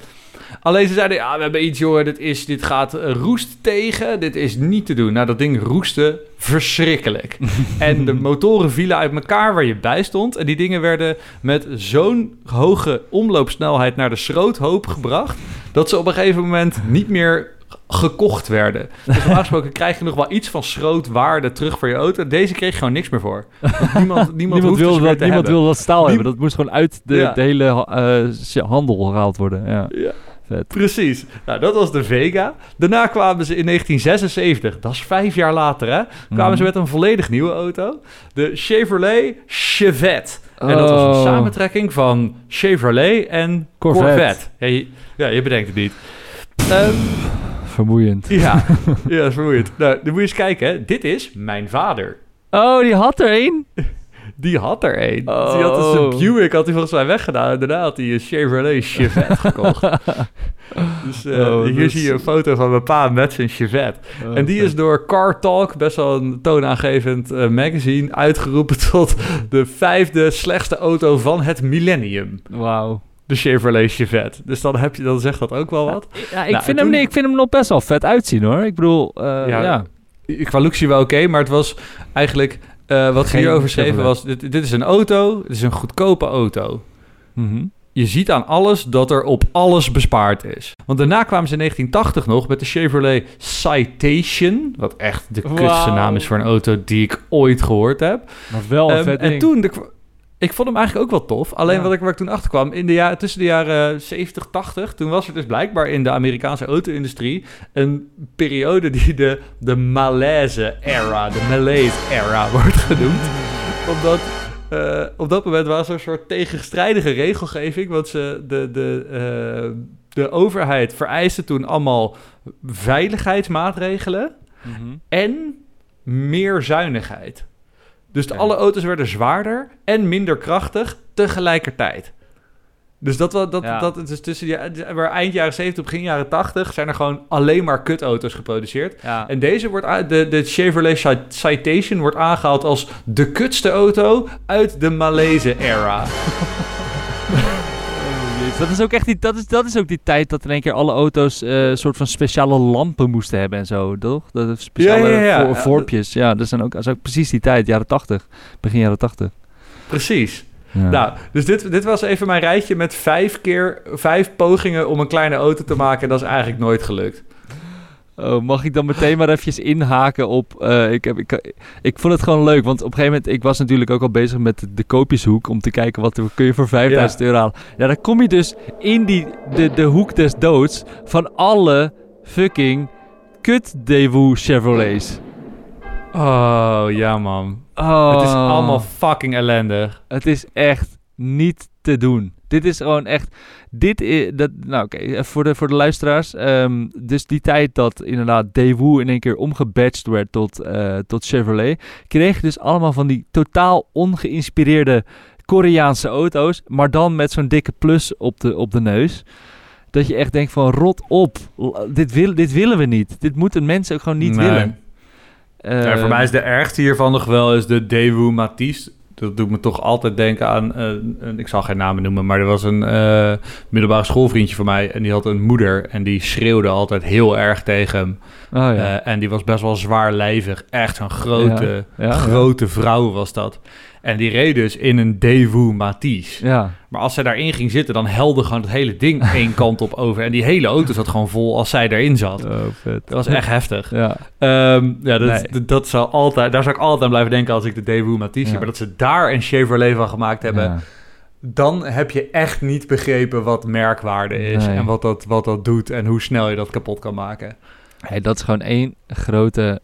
Alleen ze zeiden, ja, we hebben iets, joh, dit, is, dit gaat roest tegen, dit is niet te doen. Nou, dat ding roestte verschrikkelijk. en de motoren vielen uit elkaar waar je bij stond. En die dingen werden met zo'n hoge omloopsnelheid naar de schroothoop gebracht... dat ze op een gegeven moment niet meer gekocht werden. Dus normaal gesproken krijg je nog wel iets van schrootwaarde terug voor je auto. Deze kreeg je gewoon niks meer voor. Want niemand, niemand, wilde dat, niemand wilde dat staal hebben. Dat moest gewoon uit de, Ja. de hele eh, handel gehaald worden. Ja. Ja. Vet. Precies. Nou, dat was de Vega. Daarna kwamen ze in 1976, dat is vijf jaar later, hè? Kwamen Mhm. ze met een volledig nieuwe auto. De Chevrolet Chevette. En dat was een Oh. samentrekking van Chevrolet en Corvette. Corvette. Ja, je, ja, je bedenkt het niet. Ehm, Vermoeiend. ja, ja, dat is vermoeiend. Nou, dan moet je eens kijken, hè. Dit is mijn vader. Oh, die had er één? Die had er een. Oh. Die had dus een Buick, had hij volgens mij weggedaan. En daarna had hij een Chevrolet Chevette gekocht. Dus eh, Oh, hier is- zie je een foto van mijn pa met zijn Chevette. Oh, en die is door Car Talk, best wel een toonaangevend eh, magazine, uitgeroepen tot de vijfde slechtste auto van het millennium. Wauw. De Chevrolet Chevette. Dus dan, heb je, dan zegt dat ook wel wat. Ja, ik, Nou, vind hem, toen- ik vind hem nog best wel vet uitzien hoor. Ik bedoel, eh, Ja, ja. Qua look je wel oké, maar het was eigenlijk... eh, wat Geen hierover schreven was, dit, dit is een auto, dit is een goedkope auto. Mhm. Je ziet aan alles dat er op alles bespaard is. Want daarna kwamen ze in 1980 nog met de Chevrolet Citation. Wat echt de kutste naam is voor een auto die ik ooit gehoord heb. Maar wel een Ehm, vet en ding. toen, de, ik vond hem eigenlijk ook wel tof. Alleen Ja. wat ik, waar ik toen achter kwam, in de jaren, tussen de jaren 70, 80, toen was er dus blijkbaar in de Amerikaanse auto-industrie een periode die de, de malaise-era, de malaise-era wordt genoemd. Omdat eh, op dat moment was er een soort tegenstrijdige regelgeving, want ze, de, de, eh, de overheid vereiste toen allemaal veiligheidsmaatregelen Mhm. en meer zuinigheid. Dus de, alle auto's werden zwaarder en minder krachtig tegelijkertijd. Dus dat, dat, Ja. dat het is tussen die, waar eind jaren 70, begin jaren 80 zijn er gewoon alleen maar kutauto's geproduceerd. Ja. En deze wordt de, de Chevrolet Ci- Citation wordt aangehaald als de kutste auto uit de Malaise-era. Oh, Dat is ook echt die, dat is, dat is ook die tijd dat in één keer alle auto's eh, een soort van speciale lampen moesten hebben en zo, toch? Dat is speciale Ja, ja, ja. dat, zijn ook, dat is ook precies die tijd, jaren 80, begin jaren 80. Precies. Ja. Nou, dus dit, dit was even mijn rijtje met vijf keer, vijf pogingen om een kleine auto te maken. Dat is eigenlijk nooit gelukt. Oh, mag ik dan meteen maar eventjes inhaken op... eh, ik, heb, ik, ik vond het gewoon leuk, want op een gegeven moment... Ik was natuurlijk ook al bezig met de, koopjeshoek... om te kijken wat kun je voor 5000 euro halen. Ja, dan kom je dus in die, de, de hoek des doods... van alle fucking kut Daewoo Chevrolets. Oh, ja man. Oh, Het is allemaal fucking ellendig. Het is echt niet te doen. Dit is gewoon echt... Dit is... Dat, nou oké, even voor, de, voor de luisteraars. ehm, dus die tijd dat inderdaad Daewoo in één keer omgebadged werd tot, eh, tot Chevrolet... kreeg je dus allemaal van die totaal ongeïnspireerde Koreaanse auto's... maar dan met zo'n dikke plus op de, op de neus... Dat je echt denkt van rot op. Dit, wil, dit willen we niet. Dit moeten mensen ook gewoon niet Nee. willen. Ja, Eh, voor mij is de ergste hiervan nog wel is de Daewoo Matisse. Dat doet me toch altijd denken aan, eh, een, ik zal geen namen noemen, maar er was een eh, middelbare schoolvriendje van mij en die had een moeder en die schreeuwde altijd heel erg tegen hem. Oh ja. Eh, en die was best wel zwaarlijvig, echt zo'n grote, Ja, ja. grote vrouw was dat. En die reed dus in een Daewoo Matisse. ja. Maar als zij daarin ging zitten, dan helde gewoon het hele ding één kant op over. En die hele auto zat gewoon vol als zij erin zat. Oh, vet. Dat was echt heftig. Ja. Ehm, ja, dat, Nee. dat, dat zou altijd, daar zou ik altijd aan blijven denken als ik de Daewoo Matisse zie. Ja. Maar dat ze daar een Chevrolet van gemaakt hebben, Ja. dan heb je echt niet begrepen wat merkwaarde is. Nee. En wat dat, wat dat doet en hoe snel je dat kapot kan maken. Hey, dat is gewoon één grote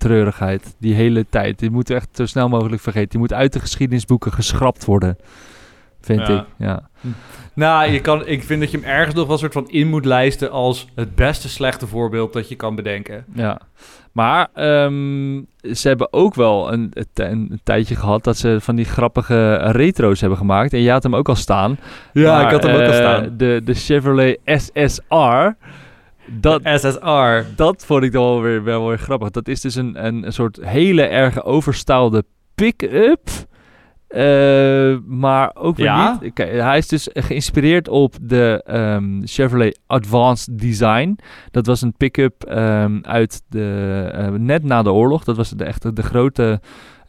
treurigheid. Die hele tijd. Die moeten we echt zo snel mogelijk vergeten. Die moet uit de geschiedenisboeken geschrapt worden. Vind Ja. ik. Ja. Nou, je kan, ik vind dat je hem ergens nog wel een soort van in moet lijsten als het beste slechte voorbeeld dat je kan bedenken. ja. Maar ehm, ze hebben ook wel een, een, een tijdje gehad dat ze van die grappige retro's hebben gemaakt. En je had hem ook al staan. Ja, Maar, ik had hem ook al eh, staan. De, de Chevrolet SSR. Dat, SSR. dat vond ik dan wel weer, wel weer grappig. Dat is dus een, een, een soort hele erge overstaalde pick-up. Eh, maar ook weer Ja? niet. Kijk, hij is dus geïnspireerd op de ehm, Chevrolet Advanced Design. Dat was een pick-up ehm, uit de, eh, net na de oorlog. Dat was de, echt de grote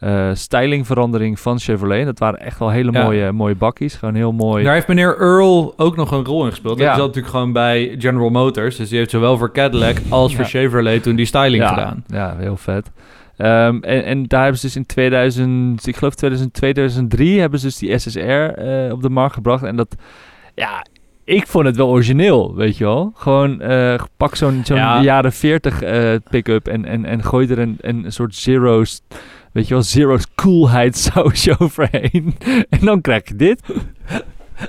eh, stylingverandering van Chevrolet. Dat waren echt wel hele Ja. mooie, mooie bakkies. Gewoon heel mooi. Daar heeft meneer Earl ook nog een rol in gespeeld. Ja. Dat zat natuurlijk gewoon bij General Motors. Dus die heeft zowel voor Cadillac als voor. Chevrolet toen die styling gedaan. Ja, heel vet. Ehm, en, en daar hebben ze dus in 2000, ik geloof 2002, 2003, hebben ze dus die SSR eh, op de markt gebracht. En dat, ja, ik vond het wel origineel, weet je wel. Gewoon, eh, pak zo'n zo'n Ja. jaren 40 eh, pick-up en, en, en gooi er een, een soort zero's, weet je wel, zero's coolheid sausje overheen. en dan krijg je dit.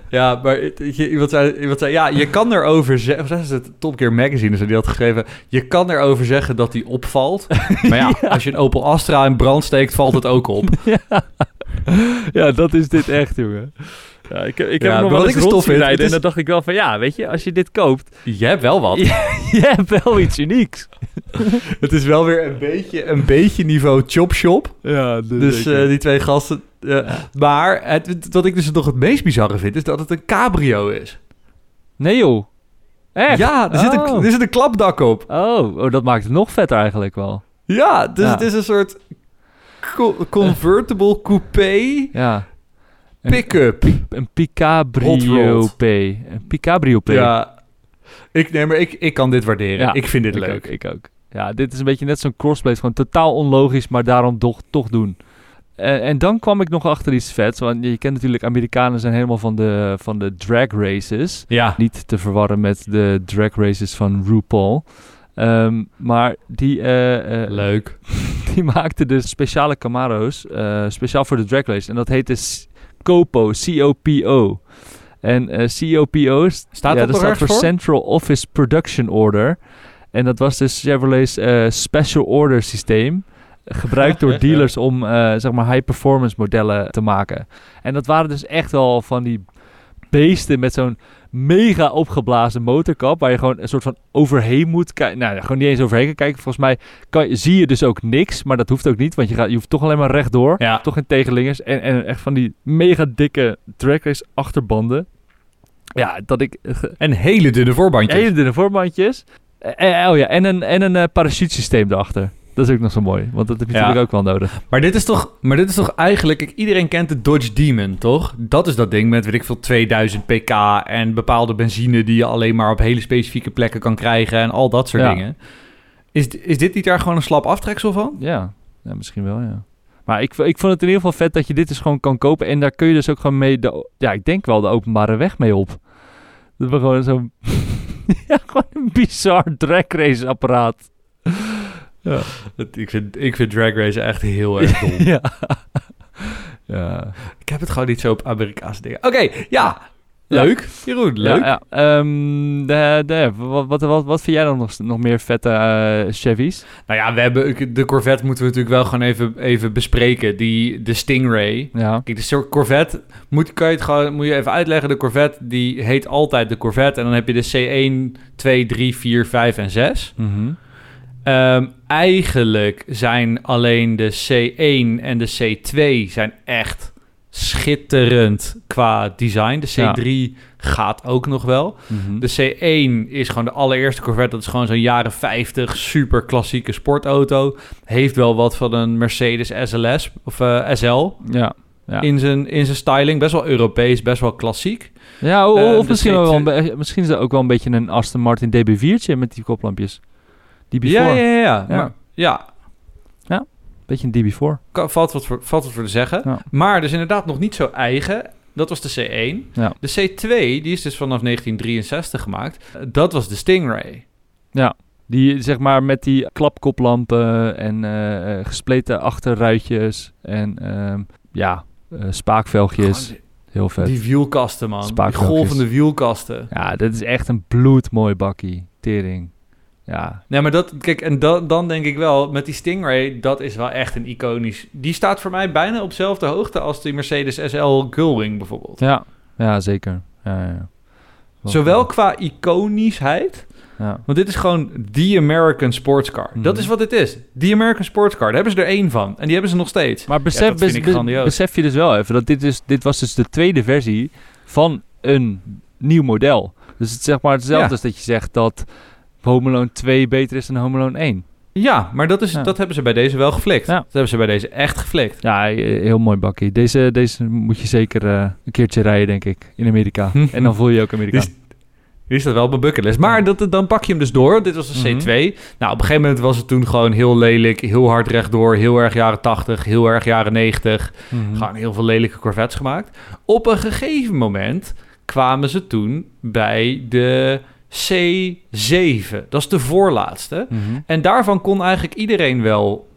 Ja, maar iemand, zei, iemand zei, ja, je kan erover zeggen... Of is het Top Gear Magazine, die had geschreven... Je kan erover zeggen dat die opvalt. Maar ja, als je een Opel Astra in brand steekt, valt het ook op. ja. ja, dat is dit echt, jongen. Ja, ik, heb- ik heb Ja, nog wel eens rijden het en is- dan dacht ik wel van, ja, weet je, als je dit koopt, Je hebt wel wat. je hebt wel iets unieks. Het is wel weer een beetje, een beetje niveau chop shop. Ja, Dus eh, die twee gasten... eh, Maar het, wat ik dus nog het meest bizarre vind... is dat het een cabrio is. Nee joh. Echt? Ja, er, zit een, Oh. er zit een klapdak op. Oh, oh, dat maakt het nog vetter eigenlijk wel. Ja, dus Ja. het is een soort co- convertible coupé Ja. Pick-up. een Picabrio. P. Een Picabrio P. Ja. Ik, nee, maar ik, ik kan dit waarderen. Ja, ik vind dit ik leuk. Ook, ik ook. Ja, dit is een beetje net zo'n crossblade. Gewoon totaal onlogisch, maar daarom toch, toch doen. En, en dan kwam ik nog achter iets vets. Want je kent natuurlijk, Amerikanen zijn helemaal van de, van de drag races. Ja. Niet te verwarren met de drag races van RuPaul. Ehm, maar die, eh, eh, Leuk. die maakte dus speciale Camaro's, eh, speciaal voor de drag race. En dat heette COPO, C-O-P-O. En eh, COPO's, Staat ja, dat staat ergens voor voor? Central Office Production Order. En dat was dus Chevrolet's eh, special order systeem. Gebruikt door dealers om eh, zeg maar high performance modellen te maken. En dat waren dus echt wel van die beesten met zo'n mega opgeblazen motorkap. Waar je gewoon een soort van overheen moet kijken. Nou, gewoon niet eens overheen kijken. Volgens mij kan, je- zie je dus ook niks. Maar dat hoeft ook niet. Want je, gaat, je hoeft toch alleen maar rechtdoor. Ja. Toch geen tegenlingers. En, en echt van die mega dikke drag race achterbanden. Ja, dat ik... eh, En hele dunne voorbandjes. Hele dunne voorbandjes. Eh, eh, oh ja, en een, en een parachutesysteem erachter. Dat is ook nog zo mooi. Want dat heb je Ja. natuurlijk ook wel nodig. Maar dit is toch, maar dit is toch eigenlijk... kijk, iedereen kent de Dodge Demon, toch? Dat is dat ding met, weet ik veel, 2000 pk... en bepaalde benzine die je alleen maar op hele specifieke plekken kan krijgen... en al dat soort Ja. dingen. Is, is dit niet daar gewoon een slap aftreksel van? Ja, ja misschien wel, ja. Maar ik, ik vond het in ieder geval vet dat je dit dus gewoon kan kopen. En daar kun je dus ook gewoon mee, de, ja, ik denk wel de openbare weg mee op. Dat we gewoon zo'n, ja, gewoon een bizar drag race apparaat. Ja. Ik vind, ik vind drag racen echt heel erg dom. ja. ja. ik heb het gewoon niet zo op Amerikaanse dingen. Oké, ja. Leuk. Jeroen, leuk. Ja, ja. Ehm, de, de, wat, wat, wat, wat vind jij dan nog, nog meer vette eh, Chevys? Nou ja, we hebben, de Corvette moeten we natuurlijk wel gewoon even, even bespreken. Die, de Stingray. Ja. Kijk, de soort Corvette, moet, kan je het gewoon, moet je even uitleggen. De Corvette, die heet altijd de Corvette. En dan heb je de C1, 2, 3, 4, 5 en 6. Mhm. Ehm, eigenlijk zijn alleen de C1 en de C2 zijn echt schitterend qua design. De Ja. C3 gaat ook nog wel. Mhm. De C1 is gewoon de allereerste Corvette. Dat is gewoon zo'n jaren 50 super klassieke sportauto. Heeft wel wat van een Mercedes SLS of eh, SL ja. Ja. in, zijn, in zijn styling. Best wel Europees, best wel klassiek. Ja, Eh, of misschien, C2 wel misschien is dat ook wel een beetje een Aston Martin DB4'tje met die koplampjes. DB4. Ja, ja, ja. ja. Ja. Maar, ja, Beetje een DB4. kan- valt wat voor, valt wat voor te zeggen. Ja. Maar dus inderdaad nog niet zo eigen. Dat was de C1. Ja. De C2, die is dus vanaf 1963 gemaakt. Dat was de Stingray. Die zeg maar met die klapkoplampen en eh, eh, gespleten achterruitjes en ehm, ja, eh, spaakvelgjes. Heel vet. Die wielkasten, man. Die golvende wielkasten. Ja, dit is echt een bloedmooi bakkie. Tering. Ja, Nee, maar dat, kijk, en dan, dan denk ik wel, met die Stingray, dat is wel echt een iconisch. Die staat voor mij bijna op dezelfde hoogte als die Mercedes SL Gullwing bijvoorbeeld. ja, ja zeker. Ja, ja, ja. Wel Zowel qua iconischheid Ja. Want dit is gewoon The American Sports Car. Dat Mhm. is wat dit is. The American Sports Car. Daar hebben ze er één van. En die hebben ze nog steeds. Maar besef, bes- besef je dus wel even dat dit, is, dit was dus de tweede versie van een nieuw model. Dus het is zeg maar hetzelfde Ja. als dat je zegt dat Home Alone 2 beter is dan Home Alone 1. Ja, maar dat, is, Ja. dat hebben ze bij deze wel geflikt. Ja. Dat hebben ze bij deze echt geflikt. Ja, eh, heel mooi bakkie. Deze, deze moet je zeker eh, een keertje rijden, denk ik, in Amerika. en dan voel je je ook Amerikaan. Die Die staat wel op mijn bucketlist. Maar dat, dan pak je hem dus door. Dit was een Mhm. C2. Nou, op een gegeven moment was het toen gewoon heel lelijk. Heel hard rechtdoor. Heel erg jaren 80. Heel erg jaren 90. Mhm. Gewoon heel veel lelijke Corvettes gemaakt. Op een gegeven moment kwamen ze toen bij de C7. Dat is de voorlaatste. Mhm. En daarvan kon eigenlijk iedereen wel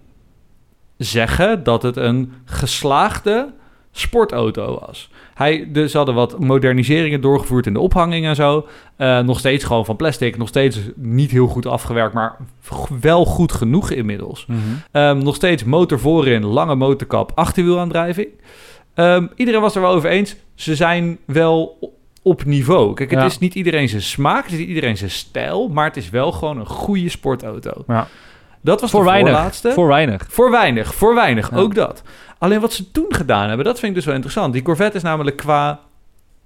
zeggen dat het een geslaagde sportauto was. Hij, dus ze hadden wat moderniseringen doorgevoerd in de ophanging en zo. Eh, nog steeds gewoon van plastic, nog steeds niet heel goed afgewerkt, maar wel goed genoeg inmiddels. Mhm. Ehm, nog steeds motor voorin, lange motorkap, achterwielaandrijving. Ehm, iedereen was er wel over eens. Ze zijn wel op niveau. Kijk, het Ja. is niet iedereen zijn smaak, het is niet iedereen zijn stijl, maar het is wel gewoon een goede sportauto. Ja. Dat was Voor de weinig. voorlaatste. Voor weinig. Voor weinig, voor weinig, Ja. ook dat. Alleen wat ze toen gedaan hebben, dat vind ik dus wel interessant. Die Corvette is namelijk qua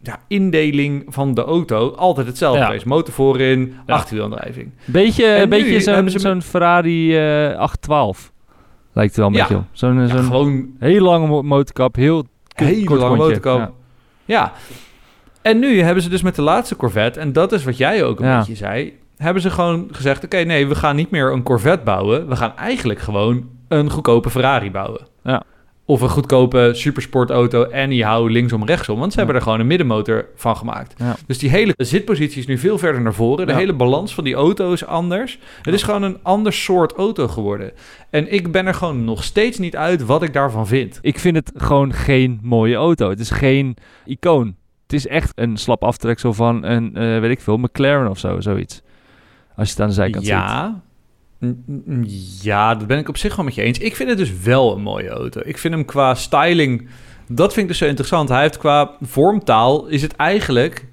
ja, indeling van de auto altijd hetzelfde Ja. geweest. Motor voorin, Ja. achterwielaandrijving. Beetje, En een beetje zo'n ze Ferrari eh 812. Lijkt het wel een beetje op. Zo'n gewoon heel lange mo- motorkap, heel hele kort motorkap. Ja. En nu hebben ze dus met de laatste Corvette, en dat is wat jij ook een Ja. beetje zei, hebben ze gewoon gezegd: oké, nee, we gaan niet meer een Corvette bouwen. We gaan eigenlijk gewoon een goedkope Ferrari bouwen. Ja. Of een goedkope supersportauto en die houden linksom rechtsom. Want ze Ja. hebben er gewoon een middenmotor van gemaakt. Ja. Dus die hele zitpositie is nu veel verder naar voren. De hele balans van die auto is anders. Het is gewoon een ander soort auto geworden. En ik ben er gewoon nog steeds niet uit wat ik daarvan vind. Ik vind het gewoon geen mooie auto. Het is geen icoon. Het is echt een slap aftreksel van een, eh, weet ik veel, McLaren of zo, zoiets. Als je het aan de zijkant ziet. ja. N- Ja, dat ben ik op zich wel met je eens. Ik vind het dus wel een mooie auto. Ik vind hem qua styling... Dat vind ik dus zo interessant. Hij heeft qua vormtaal... is het eigenlijk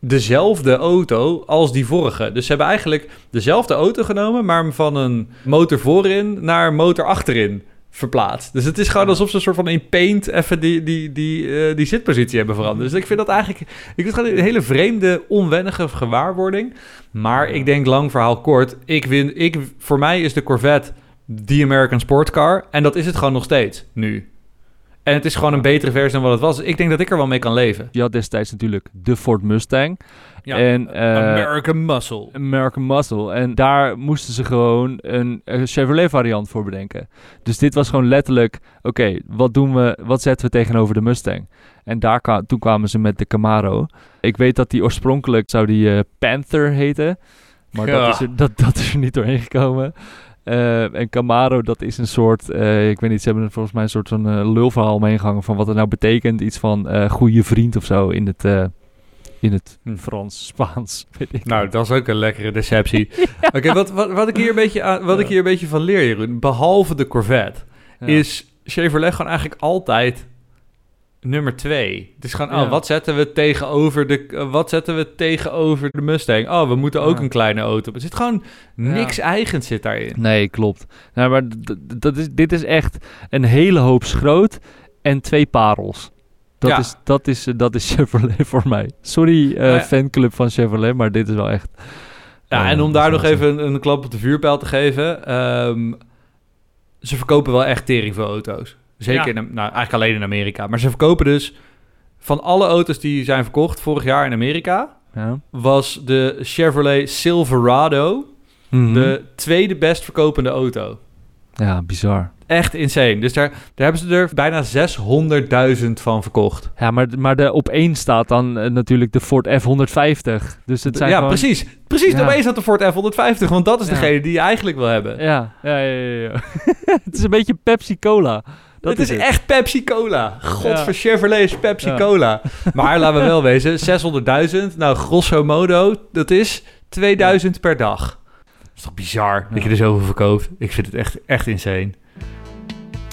dezelfde auto als die vorige. Dus ze hebben eigenlijk dezelfde auto genomen... maar van een motor voorin naar een motor achterin verplaatst. Dus het is gewoon alsof ze een soort van in paint... even die, die, die, eh, die zitpositie hebben veranderd. Dus ik vind dat eigenlijk... Ik vind het gewoon een hele vreemde, onwennige gewaarwording... Maar ik denk lang verhaal kort. Ik win, ik, voor mij is de Corvette die American Sportcar. En dat is het gewoon nog steeds nu. En het is gewoon een betere versie dan wat het was. Ik denk dat ik er wel mee kan leven. Je had destijds natuurlijk de Ford Mustang. En, eh, American Muscle. American Muscle. En daar moesten ze gewoon een, Chevrolet variant voor bedenken. Dus dit was gewoon letterlijk, oké, wat doen we, wat zetten we tegenover de Mustang? En daar kwa- toen kwamen ze met de Camaro. Ik weet dat die oorspronkelijk zou die eh, Panther heten. Maar Ja. dat, is er, dat, dat is er niet doorheen gekomen. Eh, en Camaro, dat is een soort, eh, ik weet niet, ze hebben er volgens mij een soort van eh, lulverhaal omheen gehangen van wat het nou betekent. Iets van goede vriend of zo in het, in het Hm. Frans, Spaans, weet ik Nou, dat is ook een lekkere deceptie. Oké, wat, wat, wat, ik hier een beetje aan- wat ik hier een beetje van leer, Jeroen, behalve de Corvette, Ja. is Chevrolet gewoon eigenlijk altijd nummer twee. Het is gewoon, Ja. oh, wat zetten we tegenover de, eh, wat zetten we tegenover de Mustang? Oh, we moeten ook Ja. een kleine auto. Er zit gewoon niks Ja. eigens zit daarin. Nee, klopt. Nou, maar dat is, dit is echt een hele hoop schroot en twee parels. Dat, is, dat, is, eh, dat is Chevrolet voor mij. Sorry, eh, fanclub van Chevrolet, maar dit is wel echt... Ja, en om daar nog even een, een klap op de vuurpijl te geven. ehm, ze verkopen wel echt tering veel auto's. Zeker, Ja. in, nou eigenlijk alleen in Amerika. Maar ze verkopen dus van alle auto's die zijn verkocht vorig jaar in Amerika... Ja. was de Chevrolet Silverado Mhm. de tweede best verkopende auto. ja, bizar. Echt insane. Dus daar, daar hebben ze er bijna 600.000 van verkocht. Ja, maar, maar de op één staat dan eh, natuurlijk de Ford F-150. Dus het zijn ja, gewoon... precies. Precies, Ja. opeens had de Ford F-150, want dat is Ja. degene die je eigenlijk wil hebben. Ja, ja, ja, ja. ja. het is een beetje Pepsi-Cola. Dat het is, het. echt Pepsi Cola. God Ja. voor Chevrolet is Pepsi Ja. Cola. Maar laten we wel wezen, 600.000, nou grosso modo, dat is 2000 per dag. Dat is toch bizar dat je er zoveel verkoopt. Ik vind het echt, echt insane.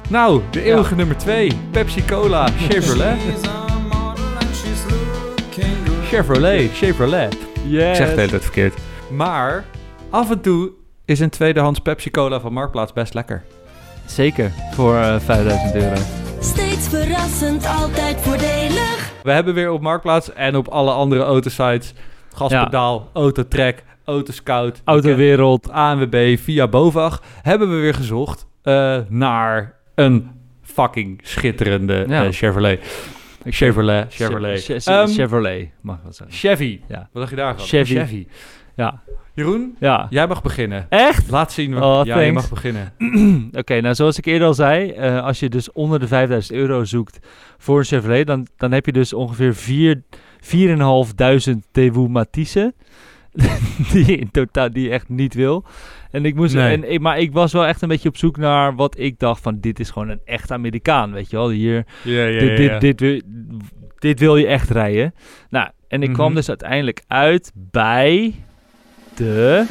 Nou, de eeuwige nummer 2, Pepsi Cola Chevrolet. Chevrolet, Chevrolet. Yes. Ik zeg het hele tijd verkeerd. Maar af en toe is een tweedehands Pepsi Cola van Marktplaats best lekker. Zeker, voor eh, 5000 euro. Steeds verrassend, altijd voordelig. We hebben weer op Marktplaats en op alle andere autosites Gaspedaal, Autotrack, Autoscout, Autowereld. ANWB, via BOVAG hebben we weer gezocht eh, naar een fucking schitterende Ja. eh, Chevrolet. Chevrolet, Chevrolet. Che- che- Ehm, Chevrolet, mag ik wel zeggen. Chevy. Ja. Wat dacht je daar van? Chevy. Chevy. Ja. Jeroen, Ja. jij mag beginnen. Echt? Laat zien. wat- Oh, ja, je mag beginnen. Oké, nou zoals ik eerder al zei, eh, als je dus onder de 5000 euro zoekt voor een Chevrolet, dan, dan heb je dus ongeveer 4 4.500 Daewoo Matisse. die je in totaal die je echt niet wil. En ik moest, Nee. en, ik- maar ik was wel echt een beetje op zoek naar wat ik dacht van dit is gewoon een echt Amerikaan, weet je wel. Hier, Ja, ja, dit, dit, dit, wil, dit wil je echt rijden. Nou, en ik Mhm. kwam dus uiteindelijk uit bij de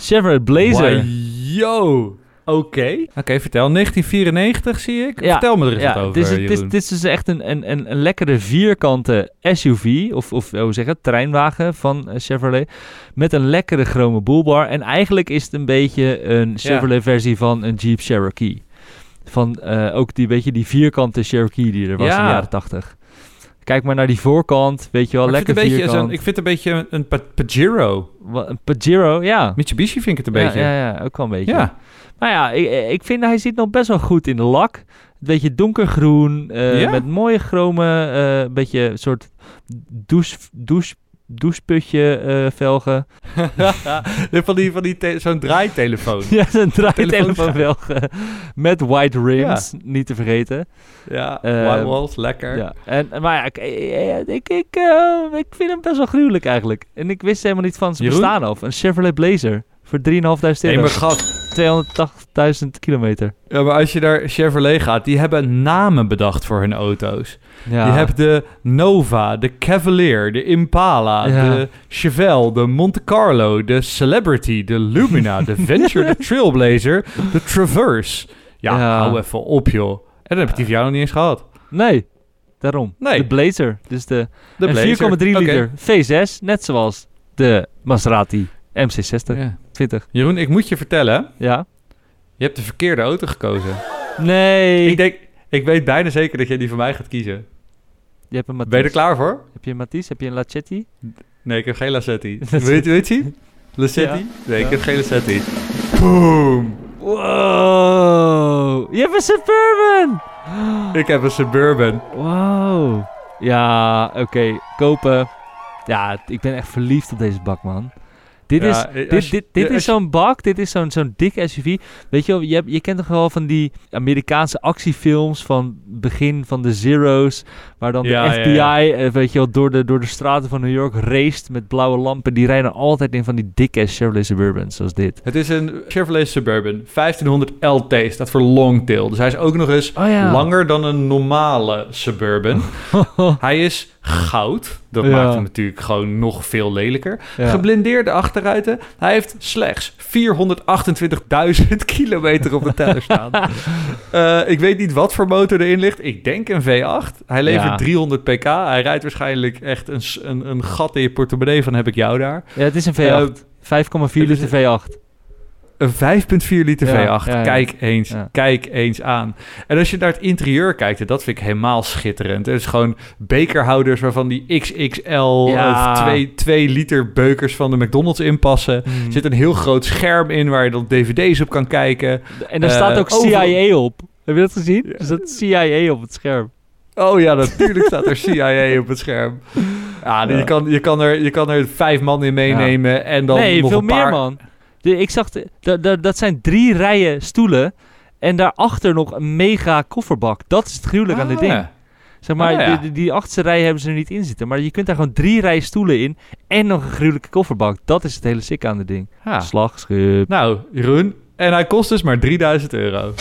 Chevrolet Blazer. Yo. Oké. Oké, vertel. 1994 zie ik. Ja. Vertel me er eens Ja, wat over, dit is, dit, dit is dus echt een, een, een, een lekkere vierkante SUV, of, of hoe zeg het, terreinwagen van eh, Chevrolet, met een lekkere chrome boelbar. En eigenlijk is het een beetje een Chevrolet-versie van een Jeep Cherokee. Van eh, ook die, beetje die vierkante Cherokee die er was in de jaren 80. Kijk maar naar die voorkant, weet je wel, Maar ik, lekker vind het een beetje zo'n- ik vind het een beetje een, een Pa- Pajero. Een Pajero, ja. Mitsubishi vind ik het een beetje. Ja, ja, ook wel een beetje. Ja. Maar ja, ik, ik vind hij ziet nog best wel goed in de lak. Een beetje donkergroen, eh, Ja? met mooie chrome, eh, een beetje een soort douche, douche, doucheputje eh, velgen. van die, van die zo'n draaitelefoon. ja, een Telefoon- draaitelefoonvelgen met white rims, niet te vergeten. Ja, white walls, lekker. Ja. En, maar ja, ik, eh, ik, ik, eh, ik vind hem best wel gruwelijk eigenlijk. En ik wist helemaal niet van zijn bestaan af. Een Chevrolet Blazer voor 3.500 Nee, euro. maar gast, 280.000 kilometer. ja, maar als je naar Chevrolet gaat, die hebben namen bedacht voor hun auto's. Ja. Je hebt de Nova, de Cavalier, de Impala, Ja. de Chevelle, de Monte Carlo, de Celebrity, de Lumina, de Venture, de Trailblazer, de Traverse. Ja, Ja. hou even op, joh. En dan heb ik die van jou nog niet eens gehad. Nee, daarom. Nee. De Blazer. Dus de, De een Blazer. 4,3 Oké. liter V6, net zoals de Maserati MC60 Ja. 20. Jeroen, ik moet je vertellen, Ja? je hebt de verkeerde auto gekozen. Nee. Ik denk, ik weet bijna zeker dat jij die van mij gaat kiezen. je hebt een Matisse. Ben je er klaar voor? Heb je een Matisse? Heb je een Lachetti? Nee, ik heb geen Lacetti. weet je, weet je zien? Lacetti? Ja. Nee, ik Ja. heb geen Lacetti. Boom! Wow. Je hebt een Suburban. Ik heb een Suburban. Wow. Ja, oké. Kopen. Ja, ik ben echt verliefd op deze bak, man. Dit Ja, is, eh, dit, je- dit, dit is zo'n bak, dit is zo'n zo'n dikke SUV. Weet je wel, je, hebt, je kent toch wel van die Amerikaanse actiefilms van begin van de Zero's, waar dan Ja, de FBI, ja. eh, weet je wel, door de, door de straten van New York raced met blauwe lampen. Die rijden altijd in van die dikke Chevrolet Suburbans, zoals dit. Het is een Chevrolet Suburban 1500 LT, staat voor longtail. Dus hij is ook nog eens Oh langer dan een normale Suburban. hij is goud. Dat Ja. maakt hem natuurlijk gewoon nog veel lelijker. Ja. Geblindeerde achterruiten. Hij heeft slechts 428.000 kilometer op de teller staan. Eh, ik weet niet wat voor motor erin ligt. Ik denk een V8. Hij levert Ja. 300 pk. Hij rijdt waarschijnlijk echt een, een, een gat in je portemonnee van heb ik jou daar. Ja, het is een Eh, V8. 5,4 het is liter V8. Een 5,4 liter Ja, V8. ja, ja. Kijk eens, kijk eens aan. En als je naar het interieur kijkt, dat vind ik helemaal schitterend. Het is gewoon bekerhouders waarvan die XXL of 2, 2 liter beukers van de McDonald's inpassen. Mm. Er zit een heel groot scherm in waar je dan dvd's op kan kijken. En daar Eh, staat ook CIA op. Heb je dat gezien? Er staat CIA op het scherm. Oh ja, natuurlijk staat er CIA op het scherm. Ja, Ja. Je, kan, je, kan er, je kan er vijf man in meenemen en dan nee, nog veel een paar... meer man. De, ik zag, de, de- de- dat zijn drie rijen stoelen en daarachter nog een mega kofferbak. Dat is het gruwelijk aan dit Ah, ding. ja. Zeg maar, Ah, ja. die, die, achterste rij hebben ze er niet in zitten. Maar je kunt daar gewoon drie rijen stoelen in en nog een gruwelijke kofferbak. Dat is het hele sick aan dit ding. Ja. Slagschip. Nou, Jeroen. En hij kost dus maar 3000 euro.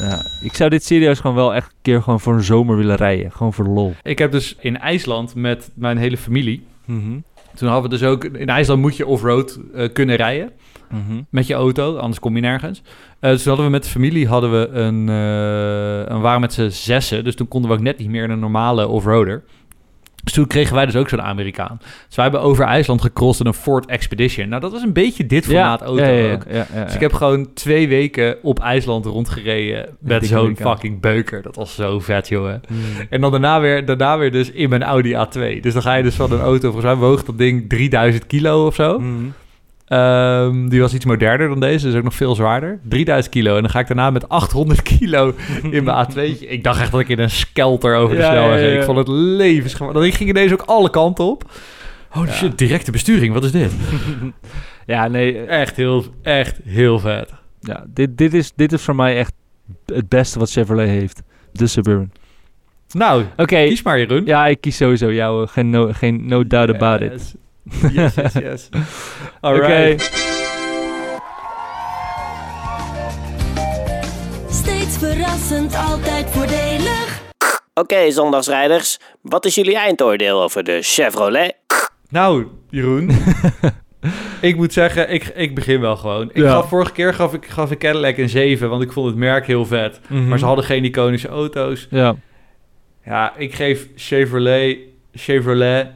Ja, ik zou dit serieus gewoon wel echt een keer gewoon voor een zomer willen rijden. Gewoon voor de lol. Ik heb dus in IJsland met mijn hele familie. Mhm. Toen hadden we dus ook. In IJsland moet je offroad eh kunnen rijden. Mhm. Met je auto, anders kom je nergens. Eh, dus toen hadden we met de familie hadden we een. eh, en we waren met z'n zessen. Dus toen konden we ook net niet meer in een normale offroader. Dus toen kregen wij dus ook zo'n Amerikaan. Dus wij hebben over IJsland gecrossed in een Ford Expedition. Nou, dat was een beetje dit formaat auto ja, ja, ook. ja, ja, ja. Dus ik heb gewoon twee weken op IJsland rondgereden met zo'n fucking beuker. Dat was zo vet, jongen. Hmm. En dan daarna weer, daarna weer dus in mijn Audi A2. Dus dan ga je dus van een auto, volgens mij woog dat ding 3000 kilo of zo. Mm. Ehm, die was iets moderner dan deze, dus ook nog veel zwaarder. 3000 kilo. En dan ga ik daarna met 800 kilo in mijn A2. Ik dacht echt dat ik in een skelter over de Ja, snelweg ja, ja, reed. ja. Ik vond het levensgevaarlijk. Dan ging ineens ook alle kanten op. Oh shit, directe besturing, wat is dit? Ja, nee. Echt heel, echt heel vet. Ja, dit, dit, is, dit is voor mij echt het beste wat Chevrolet heeft. De Suburban. Nou, Oké, kies maar Jeroen. ja, ik kies sowieso jou. Geen no, geen no doubt about it. Yes. Yes. Oké. Alright. Steeds verrassend, altijd voordelig. Oké, zondagsrijders. Wat is jullie eindoordeel over de Chevrolet? Nou, Jeroen. ik moet zeggen, ik, ik begin wel gewoon. Ik Ja. gaf, vorige keer gaf ik, gaf ik Cadillac een 7, want ik vond het merk heel vet. Mhm. Maar ze hadden geen iconische auto's. Ja. Ja, ik geef Chevrolet, Chevrolet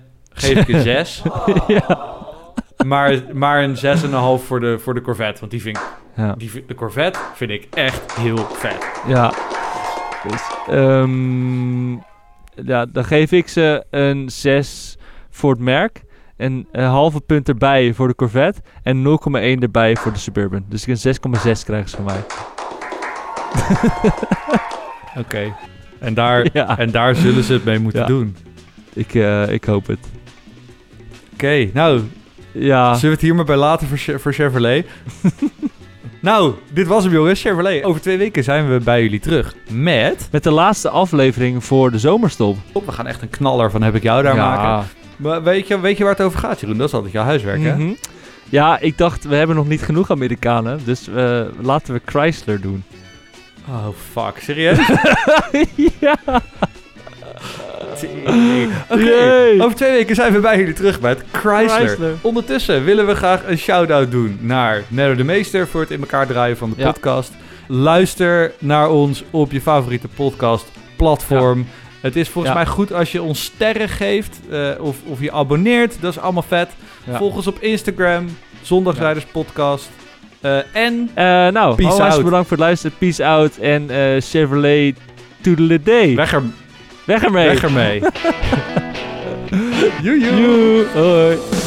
geef ik een 6. Maar, maar een 6,5 voor de, voor de Corvette. Want die vind ik, Ja. die, de Corvette vind ik echt heel vet. Ja. Dus, ehm, ja, dan geef ik ze een 6 voor het merk. En een halve punt erbij voor de Corvette. En 0,1 erbij voor de Suburban. Dus een 6,6 krijgen ze van mij. Oké. En, daar, Ja. en daar zullen ze het mee moeten Ja. doen. Ik, eh, ik hoop het. Oké, nou, Ja. Zullen we het hier maar bij laten voor, voor Chevrolet? nou, dit was hem jongens, Chevrolet. Over twee weken zijn we bij jullie terug met... Met de laatste aflevering voor de zomerstop. Oh, we gaan echt een knaller van Heb ik jou daar ja. maken. Maar weet je, weet je waar het over gaat, Jeroen? Dat is altijd jouw huiswerk, hè? Mhm. Ja, ik dacht, we hebben nog niet genoeg Amerikanen. Dus eh, laten we Chrysler doen. Oh, fuck. Serieus? ja. Over twee weken zijn we bij jullie terug met Chrysler. Chrysler. Ondertussen willen we graag een shout-out doen naar Nello de Meester voor het in elkaar draaien van de Ja. podcast. Luister naar ons op je favoriete podcast platform. Het is volgens Ja. mij goed als je ons sterren geeft eh, of, of je abonneert. Dat is allemaal vet. Volg ons op Instagram, Zondagsrijders Podcast. Eh, en Eh, nou, Peace bedankt voor het luisteren. Peace out. En Chevrolet Toodle-day. weg, er, Weg ermee. weg ermee. Joe. Hoi.